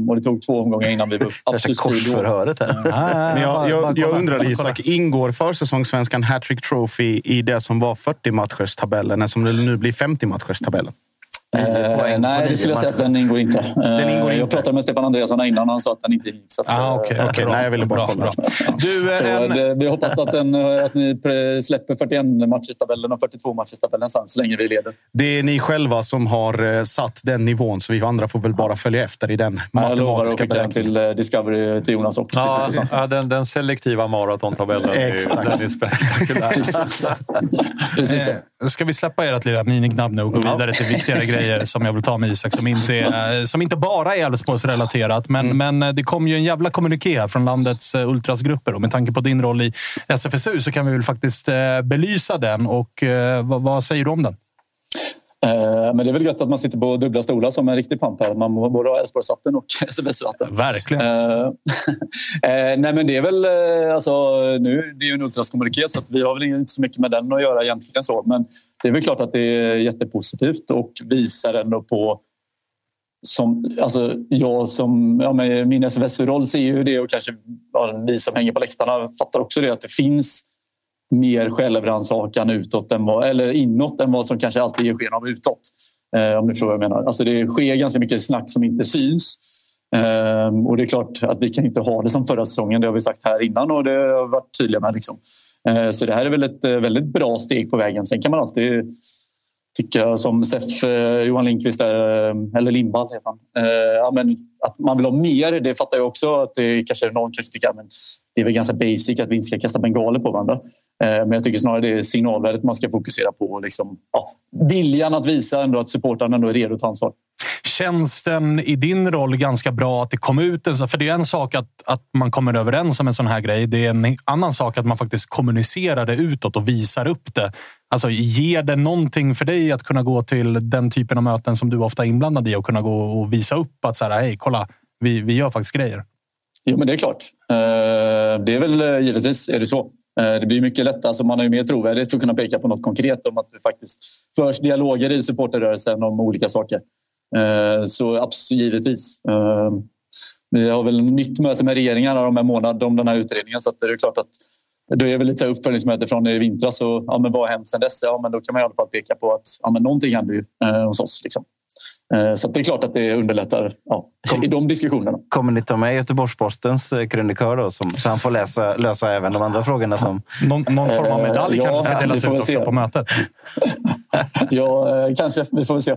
och det tog två omgångar innan vi var till korsförhöret här. men jag, jag, jag undrar Isak, ingår försäsongssvenskan Hattrick Trophy i det som var 40 matchers tabellen, som det nu blir 50 matchers tabellen? Eh, nej, det skulle jag säga att den ingår inte. Den ingår eh, jag pratade med Stefan Andreasson innan och han sa att den inte ingick. Så ah, okay, eh, okay. Nej, jag ville bara kolla. Du, så en... det, vi hoppas att, den, att ni släpper 41 matchers tabellen och 42 matchers tabellen sen, så länge vi leder. Det är ni själva som har satt den nivån, så vi andra får väl bara följa efter i den matematiska beräkningen. Jag lovar att till Discovery till Jonas också. Ja, ja den, den selektiva maratontabellen. Exakt. Den är spektakulär. Precis. Precis. Ska vi släppa ert lilla miniknabb nu och gå vidare till viktigare grejer? Grejer som jag vill ta med Isak, som inte, är, som inte bara är Elfsborgsrelaterat. Men, mm. men det kom ju en jävla kommuniké från landets eh, ultrasgrupper. Och med tanke på din roll i SFSU så kan vi väl faktiskt eh, belysa den. Och eh, vad, vad säger du om den? Men det är väl gött att man sitter på dubbla stolar som en riktig pamp här. Man både har Elfsborgshatten och SFSU-hatten. Verkligen. nej men det är väl, alltså, nu det är ju en ultraskommuniké så att vi har väl inte så mycket med den att göra egentligen. så. Men det är väl klart att det är jättepositivt och visar ändå på som, alltså jag som, ja, min SFSU-roll ser ju det och kanske ja, vi som hänger på läktarna fattar också det att det finns mer självrannsakan utåt än vad, eller inåt än vad som kanske alltid ger sken av utåt. Eh, om ni förstår vad jag menar. Alltså det sker ganska mycket snack som inte syns. Ehm, och det är klart att vi kan inte ha det som förra säsongen. Det har vi sagt här innan och det har vi varit tydliga med. Liksom. Ehm, så det här är väl ett eh, väldigt bra steg på vägen. Sen kan man alltid tycka som SEF, eh, Johan Lindqvist, där, eh, eller Lindvall heter han. Ja, men att man vill ha mer, det fattar jag också. Att det kanske någon kanske tycker att det är väl ganska basic att vi inte ska kasta bengaler på varandra. Men jag tycker snarare det är signalvärdet man ska fokusera på. Liksom, ja, viljan att visa ändå att supportrarna ändå är redo att ta ansvar. Känns den i din roll ganska bra att det kom ut en För det är en sak att, att man kommer överens om en sån här grej. Det är en annan sak att man faktiskt kommunicerar det utåt och visar upp det. Alltså, ger det någonting för dig att kunna gå till den typen av möten som du ofta är inblandad i och kunna gå och visa upp att så här, hej, kolla, vi, vi gör faktiskt grejer? Jo, men det är klart. Eh, det är väl eh, givetvis är det så. Eh, det blir mycket lättare, alltså man har ju mer trovärdighet att kunna peka på något konkret om att det faktiskt förs dialoger i supporterrörelsen om olika saker. Eh, så absolut, givetvis. Eh, vi har väl nytt möte med regeringen om en månad om den här utredningen så det är klart att då är väl lite uppföljningsmöte från i vintras. Och, ja, men vad har hänt sen dess? Ja, men då kan man i alla fall peka på att ja, men någonting händer ju eh, hos oss. Liksom. Eh, så det är klart att det underlättar ja, i de diskussionerna. Kommer ni ta med Göteborgs-Postens eh, krönikör då, som, så han får läsa, lösa även de andra frågorna? Som... Någon, någon form av medalj uh, kanske ska delas ut också på mötet? ja, kanske. Vi får väl se.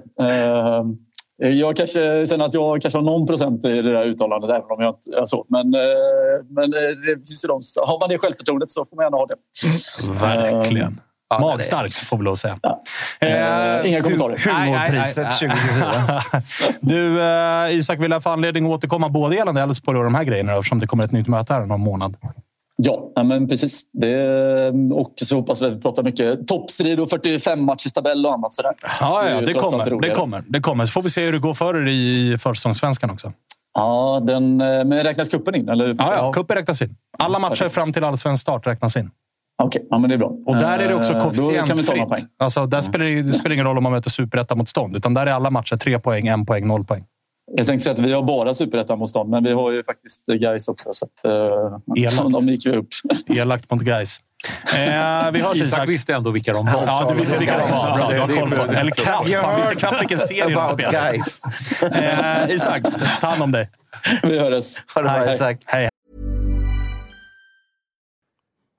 Jag kanske känner att jag kanske har någon procent i det där uttalandet, även om jag inte är så. Men, men det finns ju de, har man det självförtroendet så får man gärna ha det. Verkligen. Ja, Magstarkt får vi lov att säga. Ja. Eh, Inga kommentarer. Humorpriset 2024. du, eh, Isak, vill jag få anledning att återkomma både gällande Elfsborg och de här grejerna eftersom det kommer ett nytt möte här om någon månad? Ja, men precis. Det, och så hoppas vi att vi pratar mycket toppstrid och 45 matchers tabell och annat sådär. Ja, ja det, kommer, det kommer. Det kommer. Så får vi se hur det går för er i försäsongssvenskan också. Ja, den, men räknas kuppen in? Eller? Ja, ja, kuppen räknas in. Alla matcher fram till allsvensk start räknas in. Okej, okay, ja, men det är bra. Och där är det också koefficientfritt. Eh, alltså, där spelar det, det spelar ingen roll om man möter superettamotstånd. Utan där är alla matcher tre poäng, en poäng, noll poäng. Jag tänkte säga att vi har bara superettamotstånd, men vi har ju faktiskt Gais också. Så att, uh, Elakt. De gick vi upp. Elakt mot Gais. Eh, vi hörs, Isak visste ändå vilka de var. Ja, du visste vilka de var. Bra, du har koll på det. Eller knappt. Han visste knappt vilken serie de spelade. Eh, Isak, ta hand om dig. Vi hörs. Ha det bra, Isak. Hej.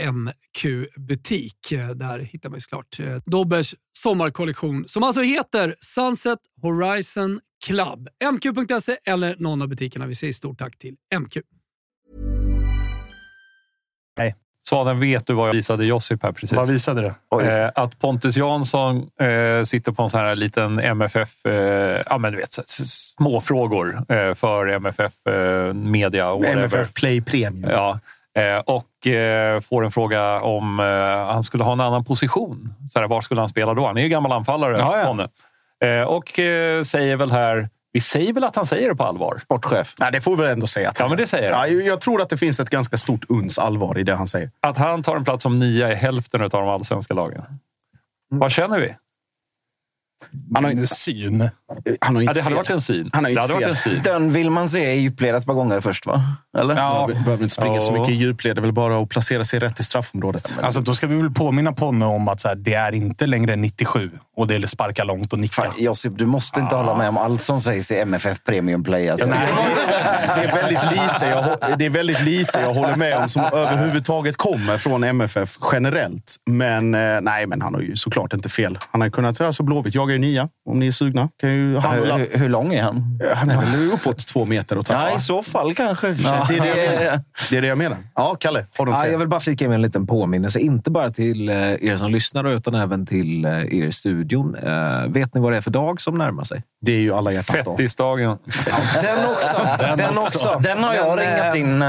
MQ-butik. Eh, Där hittar man ju såklart eh, Dobbers sommarkollektion som alltså heter Sunset Horizon Club. mq.se eller någon av butikerna. Vi säger stort tack till MQ. Svanen, vet du vad jag visade Josip här precis? Vad visade du? Eh, att Pontus Jansson eh, sitter på en sån här liten MFF... Eh, ja, men du vet, småfrågor eh, för MFF eh, Media. MFF Play Premium. Ja, och eh, får en fråga om eh, han skulle ha en annan position. Så här, var skulle han spela då? Han är ju gammal anfallare, Ja, ja. Eh, och eh, säger väl här... Vi säger väl att han säger det på allvar? Sportchef. Nej, det får vi väl ändå säga. Att Ja, han- men det säger ja, han. jag- Jag tror att det finns ett ganska stort uns allvar i det han säger. Att han tar en plats som nia i hälften av de allsvenska lagen. Vad känner vi? Han har inte, syn. han har Ja, inte det hade fel. varit en syn. Han har det inte hade varit fel. en syn. Den vill man se i djupled ett par gånger först, va? Eller? Ja, vi behöver inte springa så Ja. mycket i djupled. Det är väl bara att placera sig rätt i straffområdet. Alltså, då ska vi väl påminna Ponne om att så här, det är inte längre 97 och det är sparka långt och nicka. Fan, Josip, du måste inte hålla med om allt som sägs i MFF Premium Play. Alltså. Nej, det, är väldigt lite jag, det är väldigt lite jag håller med om som överhuvudtaget kommer från MFF generellt. Men eh, nej, men han har ju såklart inte fel. Han har ju kunnat... Alltså Blåvitt jagar ju nia, om ni är sugna. Kan ju handla. hur, hur lång är han? Han är väl uppåt två meter och. Ja, i så fall kanske. Ja, det, är det, jag menar. det är det jag menar. Ja, Kalle, har du Ja, jag vill bara flika in med en liten påminnelse. Inte bara till eh, er som lyssnar utan även till eh, er i studion. Eh, vet ni vad det är för dag som närmar sig? Det är ju alla hjärtans dag. Fettisdagen. Den också! Den, också. Den har jag ringat in.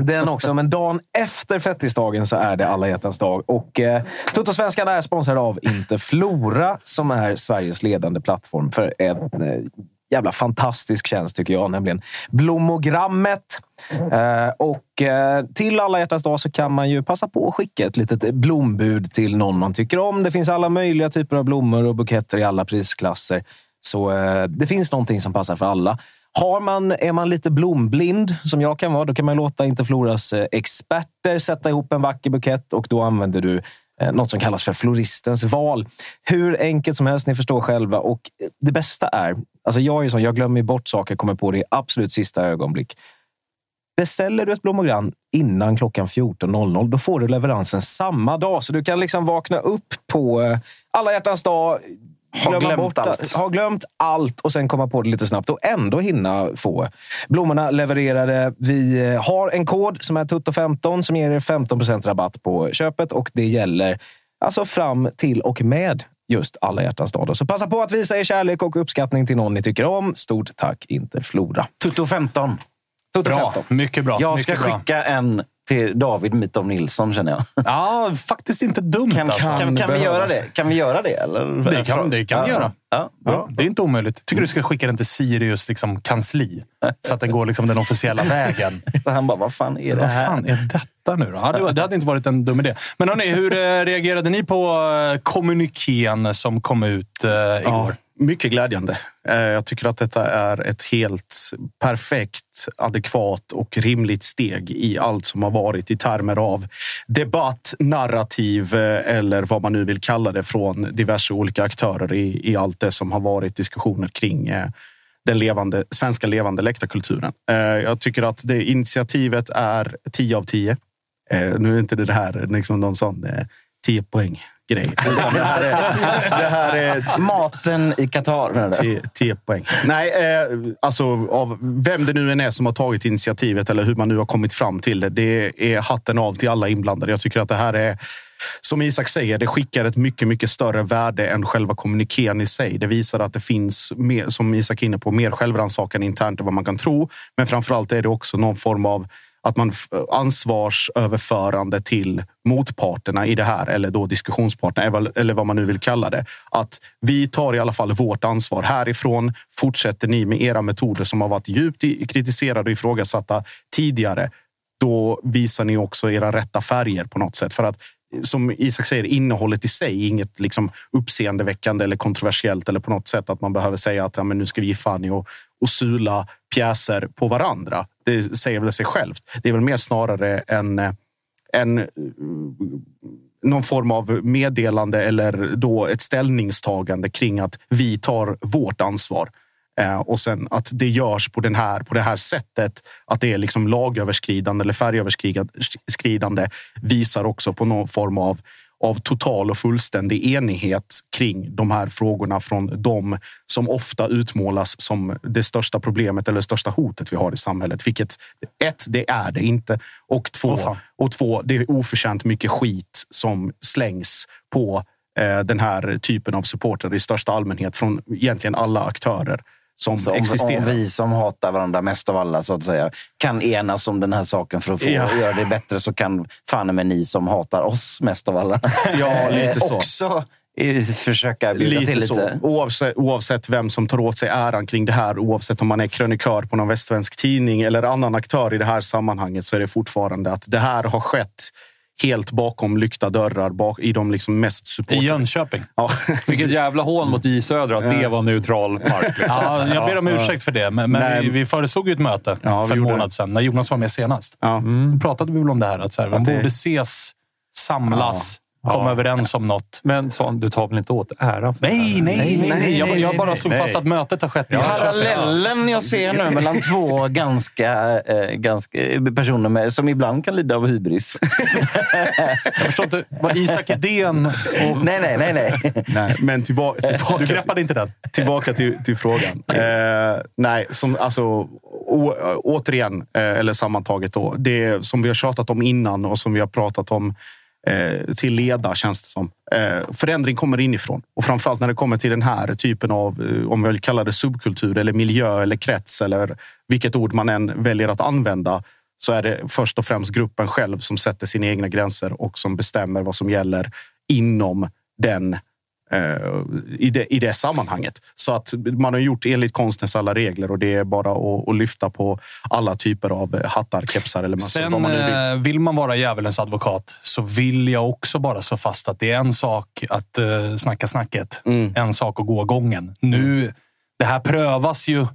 Den också, men dagen efter fettisdagen så är det alla hjärtans dag. Och eh, Toto-svenskan är sponsrad av Interflora som är Sveriges ledande plattform för en eh, jävla fantastisk tjänst tycker jag, nämligen Blomogrammet. Eh, och eh, till alla hjärtans dag så kan man ju passa på att skicka ett litet blombud till någon man tycker om. Det finns alla möjliga typer av blommor och buketter i alla prisklasser. Så eh, det finns någonting som passar för alla. Har man, är man lite blomblind, som jag kan vara, då kan man låta Interfloras eh, experter sätta ihop en vacker bukett och då använder du eh, något som kallas för floristens val. Hur enkelt som helst, ni förstår själva. Och eh, det bästa är, alltså jag är sån, jag glömmer bort saker, kommer på det i absolut sista ögonblick. Beställer du ett blommogram innan klockan 14.00, då får du leveransen samma dag. Så du kan liksom vakna upp på eh, alla hjärtans dag, Ha glömma glömt bort allt. Ha glömt allt och sen komma på det lite snabbt och ändå hinna få blommorna levererade. Vi eh, har en kod som är tutto15 som ger er 15 rabatt på köpet och det gäller alltså fram till och med just alla hjärtans dag. Så passa på att visa er kärlek och uppskattning till någon ni tycker om. Stort tack Interflora. Tutto 15. Tutto Bra, 15. mycket bra. Jag ska bra. skicka en till David Mitov Nilsson, känner jag. Ja, faktiskt inte dumt Kan, alltså. kan, kan, vi göra det? Kan vi göra det? Eller? Det kan, det kan vi Ja. göra. Ja, Ja, det är inte omöjligt. Tycker du ska skicka den till Sirius liksom, kansli? Så att den går liksom, den officiella vägen. Så han bara, vad fan är det Vad här? fan är detta nu då? Ja, det, hade inte varit en dum idé. Men hörni, hur eh, reagerade ni på eh, kommunikén som kom ut eh, Ja, igår? Mycket glädjande. Eh, jag tycker att detta är ett helt perfekt, adekvat och rimligt steg i allt som har varit i termer av debatt, narrativ eh, eller vad man nu vill kalla det från diverse olika aktörer i, i allt det som har varit diskussioner kring eh, den levande, svenska levande läktarkulturen. Jag tycker att det initiativet är 10 av 10. Nu är inte det här liksom någon sån 10 poäng grej. Det här är, det här är Maten i Qatar. menar du? 10 10 poäng. Nej, eh, alltså av vem det nu än är som har tagit initiativet eller hur man nu har kommit fram till det. Det är hatten av till alla inblandade. Jag tycker att det här är, som Isak säger, det skickar ett mycket, mycket större värde än själva kommunikén i sig. Det visar att det finns, mer, som Isak är inne på, mer självrannsakan internt än vad man kan tro. Men framför allt är det också någon form av att man ansvarsöverförande till motparterna i det här, eller då diskussionsparterna, eller- vad man nu vill kalla det. Att vi tar i alla fall vårt ansvar härifrån. Fortsätter ni med era metoder som har varit djupt kritiserade och ifrågasatta tidigare, då visar ni också era rätta färger på något sätt. För att som Isak säger, innehållet i sig är inget liksom uppseendeväckande eller kontroversiellt eller på något sätt att man behöver säga att ja, men nu ska vi ge fan i och, och sula pjäser på varandra. Det säger väl sig självt. Det är väl mer snarare en, eh, en eh, någon form av meddelande eller då ett ställningstagande kring att vi tar vårt ansvar. Eh, och sen att det görs på, den här, på det här sättet, att det är liksom lagöverskridande eller färgöverskridande visar också på någon form av, av total och fullständig enighet kring de här frågorna från de som ofta utmålas som det största problemet eller det största hotet vi har i samhället. Vilket ett, det är det inte. Och två, fan. och två det är oförtjänt mycket skit som slängs på eh, den här typen av supporter i största allmänhet från egentligen alla aktörer som Så om, existerar. om vi som hatar varandra mest av alla så att säga kan enas om den här saken för att få Ja. göra det bättre så kan fan med ni som hatar oss mest av alla Ja, lite eh, så. också försöka bjuda till Lite lite. så. Oavsett, oavsett vem som tar åt sig äran kring det här, oavsett om man är krönikör på någon västsvensk tidning eller annan aktör i det här sammanhanget, så är det fortfarande att det här har skett helt bakom lyckta dörrar bak, i de liksom mest I supporter. Jönköping. Ja. Vilket jävla hån mot J Södra att det var neutral mark. liksom. Ja, jag ber om ursäkt för det, men, men vi, vi föreslog ju ett möte Ja, för en månad sedan, när Jonas var med senast. Ja. Då pratade vi väl om det här, att så här, man det- borde ses, samlas, komma Ja. överens om något. Men så, du tar väl inte åt äran för det Nej, nej, nej. nej. Jag, jag bara slog nej. fast att mötet har skett i Jönköping. Parallellen jag ser nu mellan två ganska, eh, ganska personer med, som ibland kan lida av hybris. Jag förstår inte. Vad Isak Edén och... nej, nej, nej. nej. Nej, men tillbaka, tillbaka, Du greppade inte den? tillbaka till, till frågan. Eh, nej, som, alltså, å, återigen, eh, eller sammantaget, då, det som vi har tjatat om innan och som vi har pratat om eh, till leda, känns det som. Eh, förändring kommer inifrån. Och framförallt när det kommer till den här typen av, eh, om vi vill kalla det subkultur eller miljö eller krets eller vilket ord man än väljer att använda, så är det först och främst gruppen själv som sätter sina egna gränser och som bestämmer vad som gäller inom den eh, i det, i det sammanhanget. Så att man har gjort enligt konstens alla regler och det är bara att, att lyfta på alla typer av hattar, kepsar eller mössor. Sen vad man nu vill. eh, vill man vara djävulens advokat så vill jag också bara slå fast att det är en sak att uh, snacka snacket. Mm. En sak att gå gången. Nu, det här prövas ju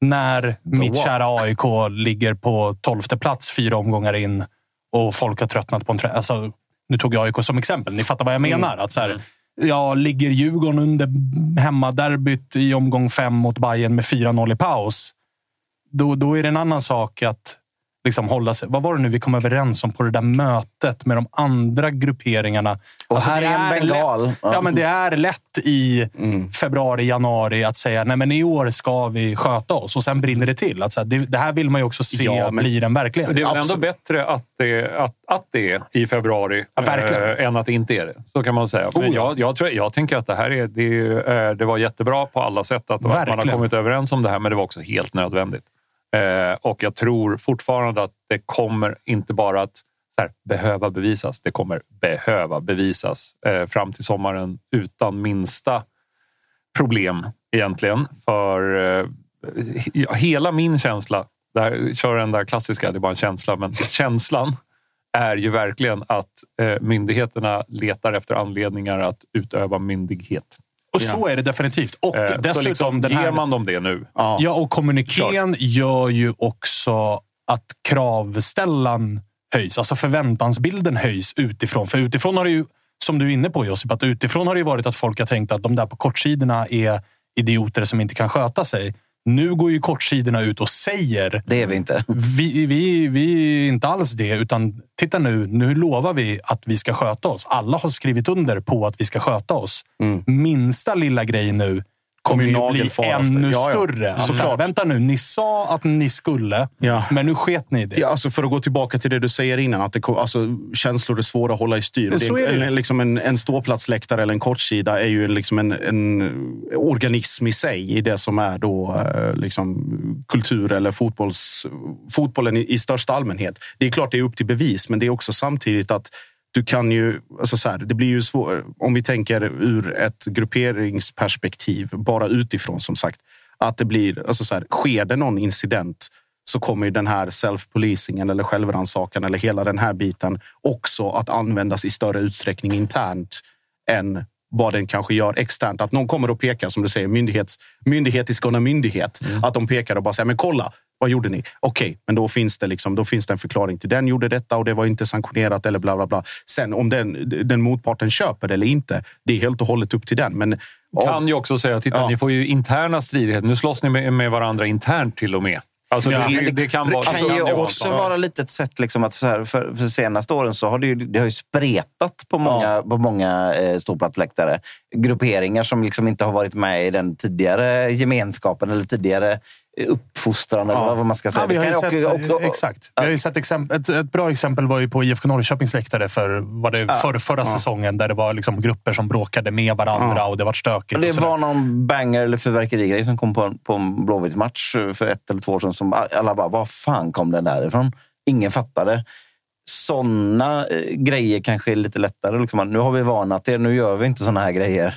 när mitt walk. kära AIK ligger på tolfte plats fyra omgångar in och folk har tröttnat på en trä- alltså, Nu tog jag AIK som exempel. Ni fattar vad jag menar. Att så här, ja, ligger Djurgården under hemmaderbyt i omgång fem mot Bayern med 4-0 i paus, då, då är det en annan sak att liksom hålla sig. Vad var det nu vi kom överens om på det där mötet med de andra grupperingarna? Och Alltså, här det är en bengal. Lätt, Ja. ja, men det är lätt i februari, januari att säga nej men i år ska vi sköta oss och sen brinner det till. Att, så här, det, det här vill man ju också se Ja, men- blir en verklighet. Det är väl ändå bättre att det, att, att det är i februari Ja, eh, än att det inte är det. Så kan man säga. Men Oh, ja. jag, jag, tror, jag tänker att det här är, det, är, eh, det var jättebra på alla sätt att, att man har kommit överens om det här, men det var också helt nödvändigt. Eh, och jag tror fortfarande att det kommer inte bara att så här, behöva bevisas. Det kommer behöva bevisas eh, fram till sommaren utan minsta problem egentligen. För eh, hela min känsla, där, kör den där klassiska, det är bara en känsla, men känslan är ju verkligen att eh, myndigheterna letar efter anledningar att utöva myndighet. Och så är det definitivt. Och Eh, dessutom så liksom, den här... ger man dem det nu? Ja, och kommunikén gör ju också att kravställan höjs. Alltså förväntansbilden höjs utifrån. För utifrån har det ju, som du är inne på Josip, att utifrån har det ju varit att folk har tänkt att de där på kortsidorna är idioter som inte kan sköta sig. Nu går ju kortsidorna ut och säger... Det är vi inte. Vi, vi, vi är inte alls det, utan titta nu. Nu lovar vi att vi ska sköta oss. Alla har skrivit under på att vi ska sköta oss. Minsta lilla grej nu kommer ju bli ännu Ja, ja. större. Alltså, Såklart. vänta nu, ni sa att ni skulle, Ja. men nu sket ni i det. Ja, alltså för att gå tillbaka till det du säger innan, att det, alltså, känslor är svåra att hålla i styr. Så det är det. en, liksom en, en ståplatsläktare eller en kortsida är ju liksom en, en organism i sig i det som är då, eh, liksom, kultur eller fotbolls, fotbollen i, i största allmänhet. Det är klart det är upp till bevis, men det är också samtidigt att du kan ju, alltså så här, det blir ju svårt, om vi tänker ur ett grupperingsperspektiv, bara utifrån som sagt, att det blir, alltså så här, sker det någon incident så kommer ju den här self-policingen eller självrannsakan eller hela den här biten också att användas i större utsträckning internt än vad den kanske gör externt. Att någon kommer och pekar, som du säger, myndighets, myndighet i skåne myndighet. Att de pekar och bara säger, men kolla, vad gjorde ni? Okej, men då finns, det liksom, då finns det en förklaring till den gjorde detta och det var inte sanktionerat eller bla bla bla. Sen om den, den motparten köper eller inte, det är helt och hållet upp till den. Men kan ju också säga, titta Ja. ni får ju interna stridigheter. Nu slåss ni med, med varandra internt till och med. Alltså, Ja. det, det kan vara... Det kan ju vara också så. vara lite ett sätt liksom att så här, för, för senaste åren så har det ju, det har ju spretat på många, på många eh, ståplatsläktare. Grupperingar som liksom inte har varit med i den tidigare gemenskapen eller tidigare uppfostran eller vad man ska säga. Ja, vi har sett, ju också- också- exakt. Vi har ju sett exempel, ett, ett bra exempel var ju på IFK Norrköpings läktare för var det för, förra säsongen där det var liksom grupper som bråkade med varandra och det var stökigt. Och det och var någon banger eller fyrverkerigrej som kom på, en- på en Blåvitt-match för ett eller två år sedan. Som alla bara, var fan kom den därifrån? Ingen fattade. Såna eh, grejer kanske är lite lättare. Liksom, nu har vi varnat er, nu gör vi inte såna här grejer.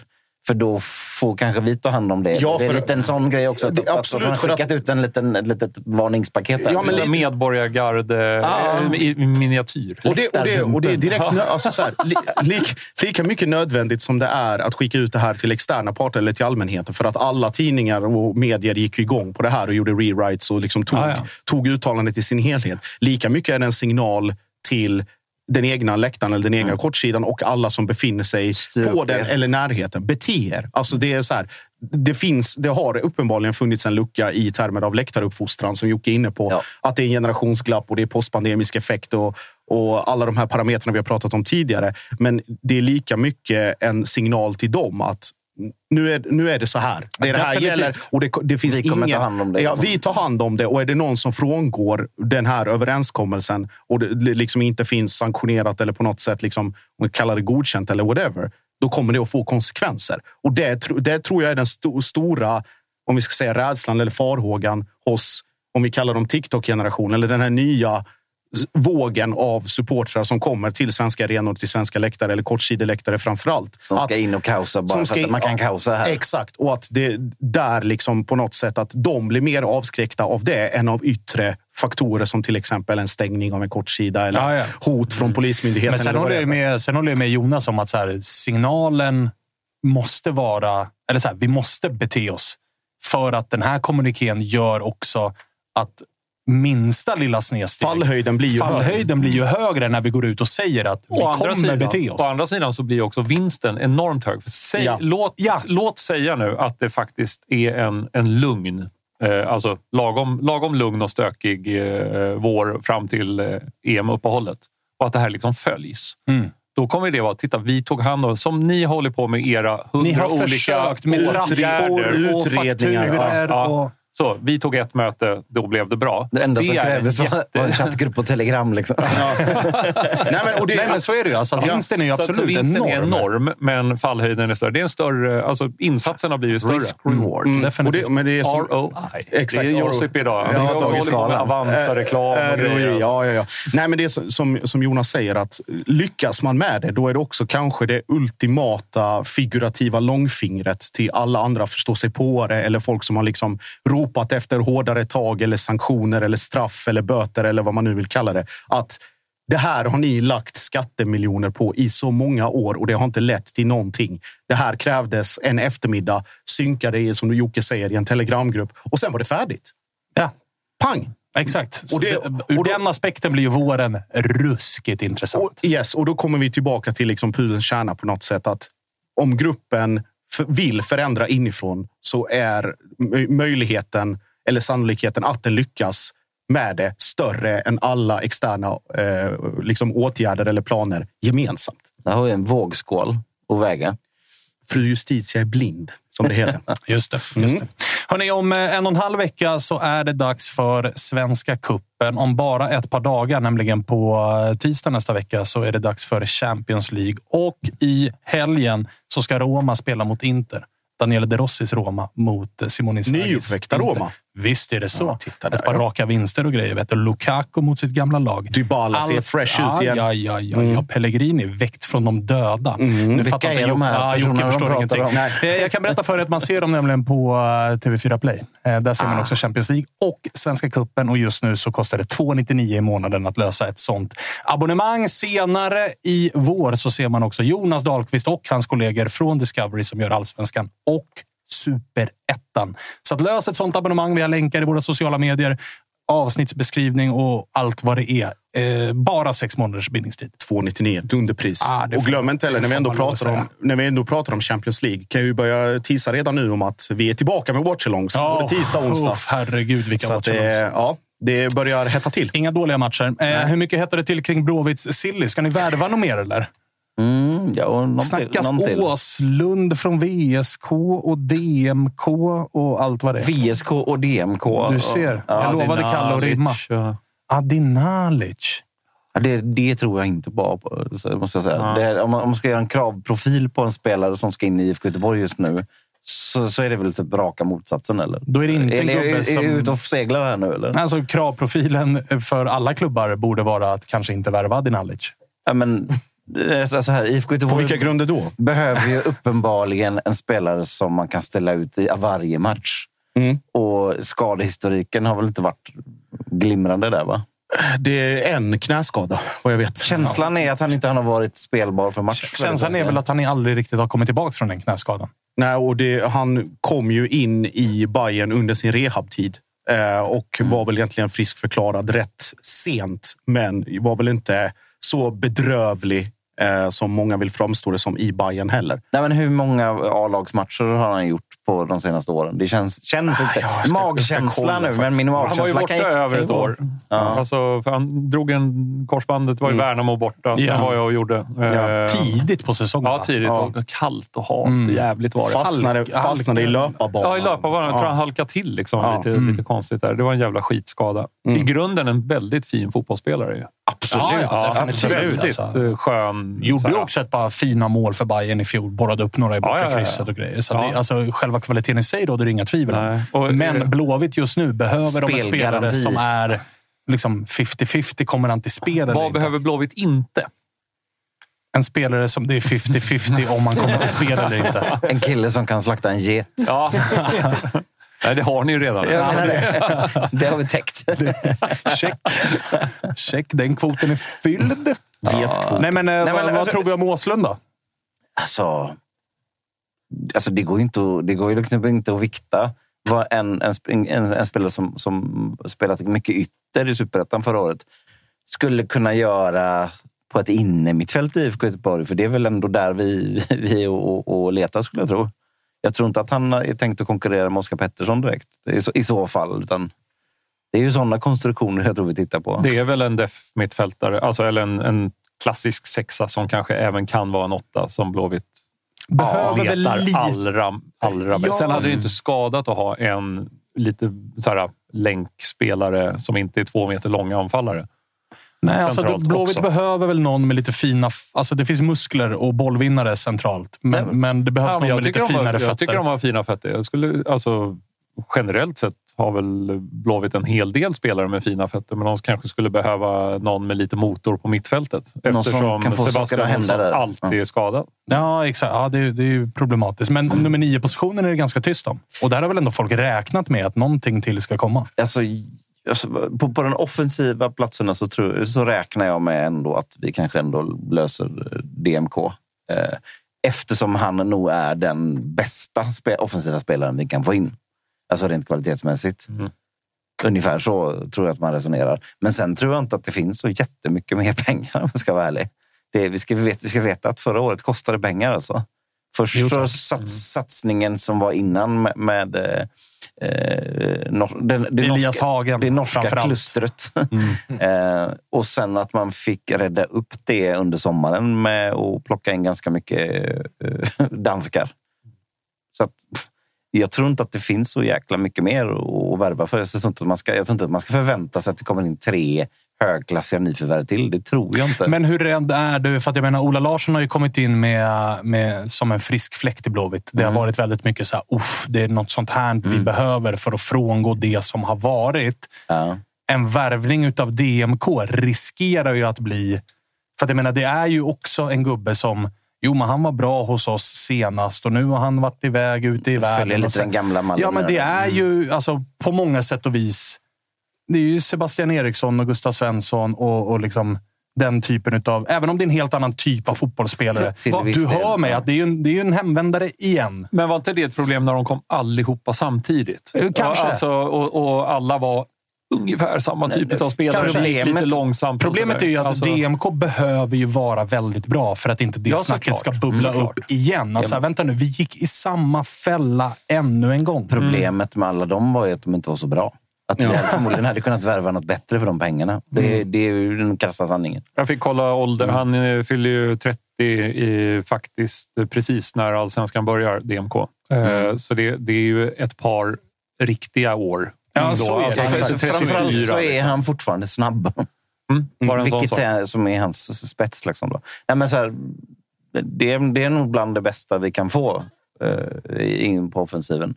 För då får kanske vi ta hand om det. Ja, det är lite en sån grej också. Att, Det- att absolut, man har för att- skickat ut en liten, ett litet varningspaket. Ja, men Lite medborgargarde Ja. eh, i, i miniatyr. Och det, och det, och det är direkt alltså så här, li, lik, lika mycket nödvändigt som det är att skicka ut det här till externa parter eller till allmänheten. För att alla tidningar och medier gick igång på det här och gjorde rewrites och liksom tog, Ja, ja. tog uttalandet i sin helhet. Lika mycket är det en signal till den egna läktaren eller den egna kortsidan och alla som befinner sig Styr på den er. eller närheten. Bete er. Alltså det, är så här, det, finns, det har uppenbarligen funnits en lucka i termer av läktaruppfostran som Jocke är inne på. Ja. Att det är en generationsglapp och det är postpandemisk effekt och, och alla de här parametrarna vi har pratat om tidigare. Men det är lika mycket en signal till dem att nu är, nu är det så här. Det är det här gäller. Och det, det finns Vi kommer ingen, ta hand om det. Ja, vi tar hand om det. Och är det någon som frångår den här överenskommelsen och det liksom inte finns sanktionerat eller på något sätt liksom, om kallar det godkänt eller whatever, då kommer det att få konsekvenser. Och det, det tror jag är den sto, stora, om vi ska säga rädslan eller farhågan hos, om vi kallar dem TikTok-generationen, eller den här nya vågen av supportrar som kommer till svenska arenor, till svenska läktare eller kortsideläktare framför allt. Som ska in och kaosa bara som för ska att man kan kaosa här. Exakt, och att det där liksom på något sätt att de blir mer avskräckta av det än av yttre faktorer som till exempel en stängning av en kortsida eller Ja, ja. hot från polismyndigheten. Men sen håller, det jag med, sen håller jag med Jonas om att så här, signalen måste vara... Eller så här, vi måste bete oss. För att den här kommunikén gör också att minsta lilla snedsteg... Fallhöjden blir ju fallhöjden blir ju högre när vi går ut och säger att vi Å kommer sidan, bete oss. å andra sidan så blir också vinsten enormt hög. För säg, Ja. låt, låt säga nu att det faktiskt är en, en lugn, eh, alltså lagom, lagom lugn och stökig eh, vår fram till eh, EM-uppehållet. Och att det här liksom följs. Mm. Då kommer det vara, titta vi tog hand om, som ni håller på med era hundra Ni har olika försökt med åtgärder. trappor och utredningar, fakturor Ja. och... Så vi tog ett möte, då blev det bra. Det enda som är en krävdes jätte- var en chattgrupp på Telegram. Liksom. Nej, men, och det, Nej, men så är det ju. Alltså, vinsten är ju Så absolut så vinsten enorm. är enorm, men fallhöjden är större. Det är en större alltså, insatserna blir ju större. Risk reward. Mm, och Definitivt. det, men det är som, ROI. Exakt, det är. Josip idag. Ja, det Dagens håller på med. Avanza-reklam och Eh, grejer. ROI, alltså. ja, ja, ja. Nej, men det är så- som, som Jonas säger, att lyckas man med det, då är det också kanske det ultimata figurativa långfingret till alla andra förstå sig på det eller folk som har liksom ropat efter hårdare tag eller sanktioner eller straff eller böter eller vad man nu vill kalla det. Att det här har ni lagt skattemiljoner på i så många år och det har inte lett till någonting. Det här krävdes en eftermiddag, synkade som du Jocke säger, i en telegramgrupp och sen var det färdigt. Ja, Pang! exakt. Och det- ur och då- den aspekten blir ju våren ruskigt intressant. Och, yes, och då kommer vi tillbaka till liksom pudelns kärna på något sätt. Att om gruppen vill förändra inifrån så är mö- möjligheten eller sannolikheten att den lyckas med det större än alla externa eh, liksom åtgärder eller planer gemensamt. Där har vi en vågskål att väga. Fru Justitia är blind, som det heter. Just det. Just det. Hörrni, om eh, en och en halv vecka så är det dags för Svenska Kuppen. Om bara ett par dagar, nämligen på eh, tisdag nästa vecka, så är det dags för Champions League. Och i helgen så ska Roma spela mot Inter. Daniele De Rossis Roma mot eh, Simone Inzagis Nyuppväckta. Roma. Visst är det så. Ja, titta där, ett par ja. raka vinster och grejer. Vet du. Lukaku mot sitt gamla lag. Dybala ser fresh ja, ut igen. Ja, ja, ja, ja. Pellegrini väckt från de döda. Nu Vilka fattar inte Jocke- här ja, Jocke förstår ingenting. Eh, Jag kan berätta för er att man ser dem nämligen på eh, TV4 Play. Eh, Där ser man också Champions League och Svenska Cupen och just nu så kostar det 2,99 i månaden att lösa ett sånt abonnemang. Senare i vår så ser man också Jonas Dahlqvist och hans kollegor från Discovery som gör Allsvenskan och Superettan. Så att lös ett sånt abonnemang. Vi har länkar i våra sociala medier, avsnittsbeskrivning och allt vad det är. Eh, bara sex månaders bindningstid. 2,99. Ett underpris. Ah, och glöm inte heller, när vi, ändå pratar om, när vi ändå pratar om Champions League, kan vi börja tisa redan nu om att vi är tillbaka med watchalongs. Både tisdag och onsdag. Oh, herregud, vilka watchalongs. ja, det börjar hetta till. Inga dåliga matcher. Eh, hur mycket hettar det till kring Blåvitts silly? Ska ni värva något mer eller? Mm, ja, Snackas till. Åslund från VSK och DMK och allt vad det är. VSK och DMK. Du ser. Ja, jag lovade Kalle att rimma. Ja. Adinalic. Ja, det, det tror jag inte bara på. Måste jag säga. Det är, om, man, om man ska göra en kravprofil på en spelare som ska in i IFK Göteborg just nu så, så är det väl typ raka motsatsen, eller? Då är det inte en eller, gubbe är, är, är ute och seglar här nu, eller? Alltså, kravprofilen för alla klubbar borde vara att kanske inte värva Adinalic. Ja, men, så så här, IFK På Göteborg vilka grunder då? behöver ju uppenbarligen en spelare som man kan ställa ut i varje match. Mm. Och skadehistoriken har väl inte varit glimrande där, va? Det är en knäskada, vad jag vet. Känslan är att han inte har varit spelbar för match. Känslan är väl att han aldrig riktigt har kommit tillbaka från den knäskadan. Nej, och det, han kom ju in i Bayern under sin rehabtid eh, och var väl egentligen friskförklarad rätt sent, men var väl inte så bedrövlig eh, som många vill framstå det som i Bayern heller. Nej, men hur många A-lagsmatcher har han gjort på de senaste åren. Det känns, känns inte... Ah, ska- magkänsla nu, men min magkänsla Han var ju borta kan över kan ett år. Ja. Alltså, för han drog en korsbandet. Det var ju Värnamo borta. Ja. Det var jag och gjorde. Ja. Eh, Tidigt på säsongen. Ja, tidigt. Ja. Och kallt och halt. Mm. Jävligt var det. Fastnade, Halka- fastnade i löparbanan. Ja, i löparbanan. Jag tror han halkade till liksom, Ja. lite, Mm. lite konstigt där. Det var en jävla skitskada. I grunden en väldigt fin fotbollsspelare. Absolut. Ja, ja. Väldigt Alltså. eh, skön. Gjorde ju också ett par fina mål för Bayern i fjol. Borrade upp några i bortre Ja, ja, krysset och grejer. Så Ja. det, alltså, själva kvaliteten i sig råder det inga tvivel om. Och, Men eh, Blåvitt just nu behöver de en spelare som är liksom 50-50. Kommer han till spel Vad inte? behöver Blåvitt inte? En spelare som det är 50-50 om han kommer till spel eller inte. En kille som kan slakta en get. Ja. Nej, det har ni ju redan. Det. Det har vi täckt. Check. Check. Den kvoten är fylld. Getkvot. Nej, men, eh, men, vad, vad alltså- tror vi om Åslund då? Alltså, alltså det går ju inte, att- det går ju liksom inte att vikta vad en, en, en, en spelare som, som spelat mycket ytter i Superettan förra året skulle kunna göra på ett innermittfält i IFK Göteborg. För det är väl ändå där vi, vi och, och letar, skulle jag tro. Jag tror inte att han är tänkt att konkurrera med Oskar Pettersson direkt. I så, I så fall. Utan det är ju sådana konstruktioner jag tror vi tittar på. Det är väl en def mittfältare, alltså, eller en, en klassisk sexa som kanske även kan vara en åtta som Blåvitt Behöver väl letar lite... allra, allra bäst. Ja. Sen hade det inte skadat att ha en lite så här, länkspelare som inte är två meter långa anfallare. Nej, alltså, Blåvitt också. behöver väl någon med lite fina... Alltså, det finns muskler och bollvinnare centralt. Men, men det behövs Ja, men någon med lite de har, finare jag fötter. tycker de har fina fötter. Jag skulle, alltså, generellt sett har väl Blåvitt en hel del spelare med fina fötter, men de kanske skulle behöva någon med lite motor på mittfältet. Någon som Eftersom Sebastian Olsson alltid är skadad. Ja, exakt. Ja, det, är- det är ju problematiskt. Men nummer nio-positionen är det ganska tyst om. Och där har väl ändå folk räknat med att någonting till ska komma. Alltså, på, på den offensiva platserna så, tror, så räknar jag med ändå att vi kanske ändå löser eh, DMK. Eh, eftersom han nog är den bästa spe, offensiva spelaren vi kan få in. Alltså rent kvalitetsmässigt. Ungefär så tror jag att man resonerar. Men sen tror jag inte att det finns så jättemycket mer pengar om jag ska vara ärlig. Det, vi, ska veta, vi ska veta att förra året kostade pengar alltså. Först Jo, tack. sats, satsningen som var innan med, med eh, eh, nor, det, det Elias norska, Hagen, det norska klustret. eh, och sen att man fick rädda upp det under sommaren med att plocka in ganska mycket eh, danskar. Så att, jag tror inte att det finns så jäkla mycket mer att värva för. Jag tror inte att man ska, jag tror inte att man ska förvänta sig att det kommer in tre högklassiga nyförvärv till. Det tror jag inte. Men hur rädd är du? För att jag menar, Ola Larsson har ju kommit in med, med, som en frisk fläkt i Blåvitt. Det har Mm. varit väldigt mycket så här, uff, det är något sånt här vi behöver för att frångå det som har varit. ja. En värvning utav DMK riskerar ju att bli... För att jag menar, det är ju också en gubbe som... Jo, men han var bra hos oss senast och nu har han varit iväg ute i världen. Följer lite sen- den gamla mallen. Ja, men det är ju alltså, på många sätt och vis. Det är ju Sebastian Eriksson och Gustav Svensson och, och liksom den typen av... Även om det är en helt annan typ av fotbollsspelare. Till- till viss du del, hör mig att det är ju en, det är ju en hemvändare igen. Men var inte det ett problem när de kom allihopa samtidigt? Eh, kanske. Alltså, och, och alla var ungefär samma typ av spelare. gick lite Problemet- långsamt. Problemet är ju att Alltså, DMK behöver ju vara väldigt bra för att inte det Ja, snacket ska bubbla Såklart. upp igen. Att så här, vänta nu, vi gick i samma fälla ännu en gång. Problemet med alla dem var ju att de inte var så bra. Att vi hade förmodligen hade kunnat värva något bättre för de pengarna. Det, det är ju den krassa sanningen. Jag fick kolla ålder. Mm. Han eh, fyller ju 30 i, faktiskt precis när allsvenskan börjar, DMK. Eh, Mm. Så det, det är ju ett par riktiga år. Ja, Då, så är alltså, för- Framförallt så 34, är liksom. han fortfarande snabb. Mm, sån Vilket är, som är hans spets. Liksom då. Nej, men så här, det, är, det är nog bland det bästa vi kan få eh, in på offensiven.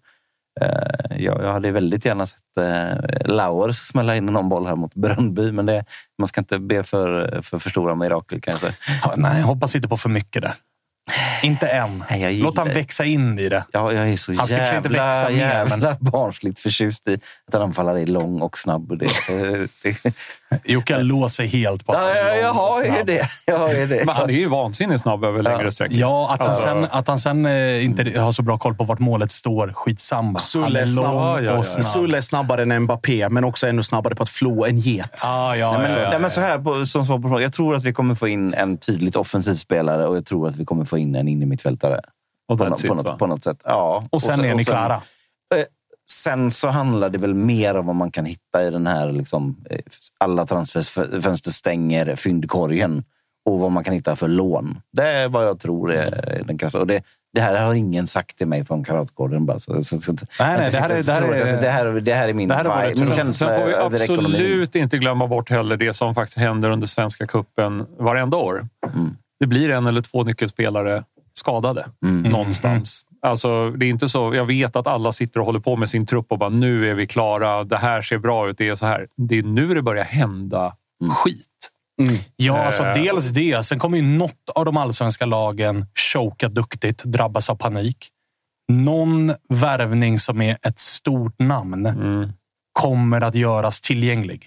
Eh, jag, jag hade väldigt gärna sett eh, Lauer smälla in någon boll här mot Brönnby, men det, man ska inte be för, för, för stora mirakel kanske. Ja, Nej, hoppas inte på för mycket där. Inte än. Nej, jag Låt han växa in i det. Ja, jag är så Han ska kanske inte jävla, växa mer, jävla barnsligt förtjust i att en anfallare är lång och snabb. Det, Jocke låser helt på att ja, han är jag, lång jag och har ju snabb. det. Jag har ju det. Men han är ju vansinnigt snabb över längre sträckor. Ja, att han Alltså- sen, att han sen eh, inte har så bra koll på vart målet står, skitsamma. Sulle han är snabb. Ja, ja, ja. och snabb. Sulle är snabbare än Mbappé, men också ännu snabbare på att flå en get. Ah, ja, Nej, men, ja, ja, nej, men så här, på, som svar på frågan. Jag tror att vi kommer få in en tydligt offensiv spelare och jag tror att vi kommer få in en innermittfältare. Och på, något, it, på, något, på något sätt. Ja. Och sen är ni sen- klara. eh, Sen så handlar det väl mer om vad man kan hitta i den här liksom, eh, alla transferfönster stänger fyndkorgen och vad man kan hitta för lån. Det är vad jag tror är den krassa. Och det, det här har ingen sagt till mig från Karatgården. Bara, så, så, så, Nej, nej, det här är- det här är- alltså, det, här, det här är min, det här vibe, min känsla Sen får vi absolut inte glömma bort heller det som faktiskt händer under Svenska Kuppen varenda år. Mm. Det blir en eller två nyckelspelare skadade Mm. någonstans. Alltså, det är inte så. Jag vet att alla sitter och håller på med sin trupp och bara nu är vi klara. Det här ser bra ut. Det är så här. Det är nu det börjar hända Mm. skit. Ja, alltså Eh, dels det. Sen kommer ju något av de allsvenska lagen choka duktigt, drabbas av panik. Någon värvning som är ett stort namn Mm. kommer att göras tillgänglig.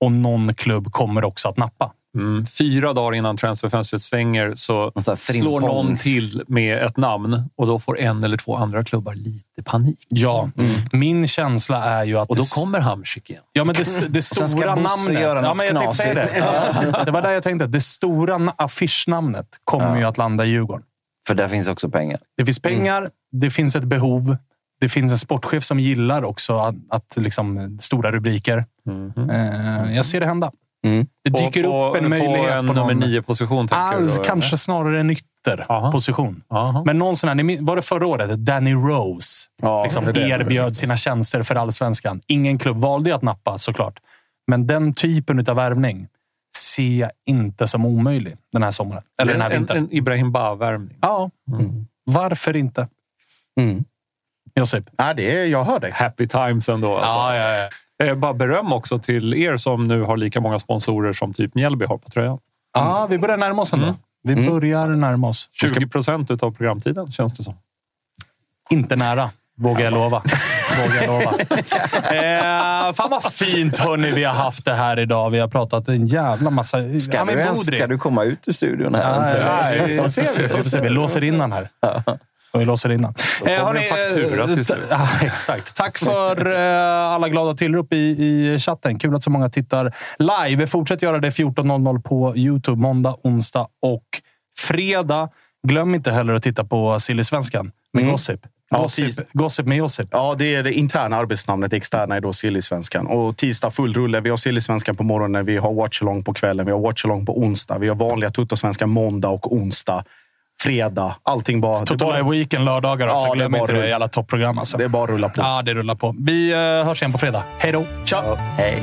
Och någon klubb kommer också att nappa. Mm. Fyra dagar innan transferfönstret stänger så slår någon till med ett namn och då får en eller två andra klubbar lite panik. Ja, min känsla är ju att... Och då det- kommer Hamsik igen. Ja, men det, det sen ska stora Bosse namnet. göra ja, men jag tänkte säga det. det var där jag tänkte. Det stora na- affischnamnet kommer ju att landa i Djurgården. För där finns också pengar. Det finns pengar, det finns ett behov. Det finns en sportchef som gillar också att, att liksom, stora rubriker. Eh, jag ser det hända. Det På- dyker på, upp en på möjlighet en på nummer någon... nio position tänker du? Ah, kanske eller? snarare en ytterposition. Aha. Men någon sån här, var det förra året? Danny Rose Ja, liksom det är det. erbjöd sina tjänster för allsvenskan. Ingen klubb valde att nappa såklart. Men den typen av värvning ser jag inte som omöjlig den här sommaren. Eller den här en, vintern. en Ibrahim Ba-värvning. Ja, varför inte? Mm. Josip? Ja, det är, jag hör dig. Happy times ändå. Alltså. Ja, ja, ja. Eh, Bara beröm också till er som nu har lika många sponsorer som typ Mjällby har på tröjan. Ja, vi börjar närma oss ändå. Vi börjar närma oss. 20 procent av programtiden känns det som. Inte nära, vågar jag lova. vågar jag lova. Eh, fan vad fint hörni, vi har haft det här idag. Vi har pratat en jävla massa... Ska, du, ens, ska du komma ut ur studion här? Ja, ja, ja, vi får se. Vi får se. Vi låser in den här. Och vi låser in den. kommer hörni, en faktura till eh, slut. Ja, exakt. Tack för eh, alla glada tillrop i, i chatten. Kul att så många tittar live. Fortsätt göra det 14.00 på Youtube. Måndag, onsdag och fredag. Glöm inte heller att titta på Silly-svenskan med Gossip. Ja, Gossip, tis- gossip med Josip. Ja, det är det interna arbetsnamnet. Det externa är då Silly-svenskan. Och tisdag full rulle. Vi har Silly-svenskan på morgonen, vi har watchalong på kvällen, vi har watchalong på onsdag. Vi har vanliga Tuttosvenskan måndag och onsdag. Fredag. Allting bara... Toto bara- Weekend lördagar också. Ja, Glöm inte det rull. jävla toppprogram. Alltså. Det är bara att rulla på. Ja, det rullar på. Vi eh, hörs igen på fredag. Hej då! Tja! Hej.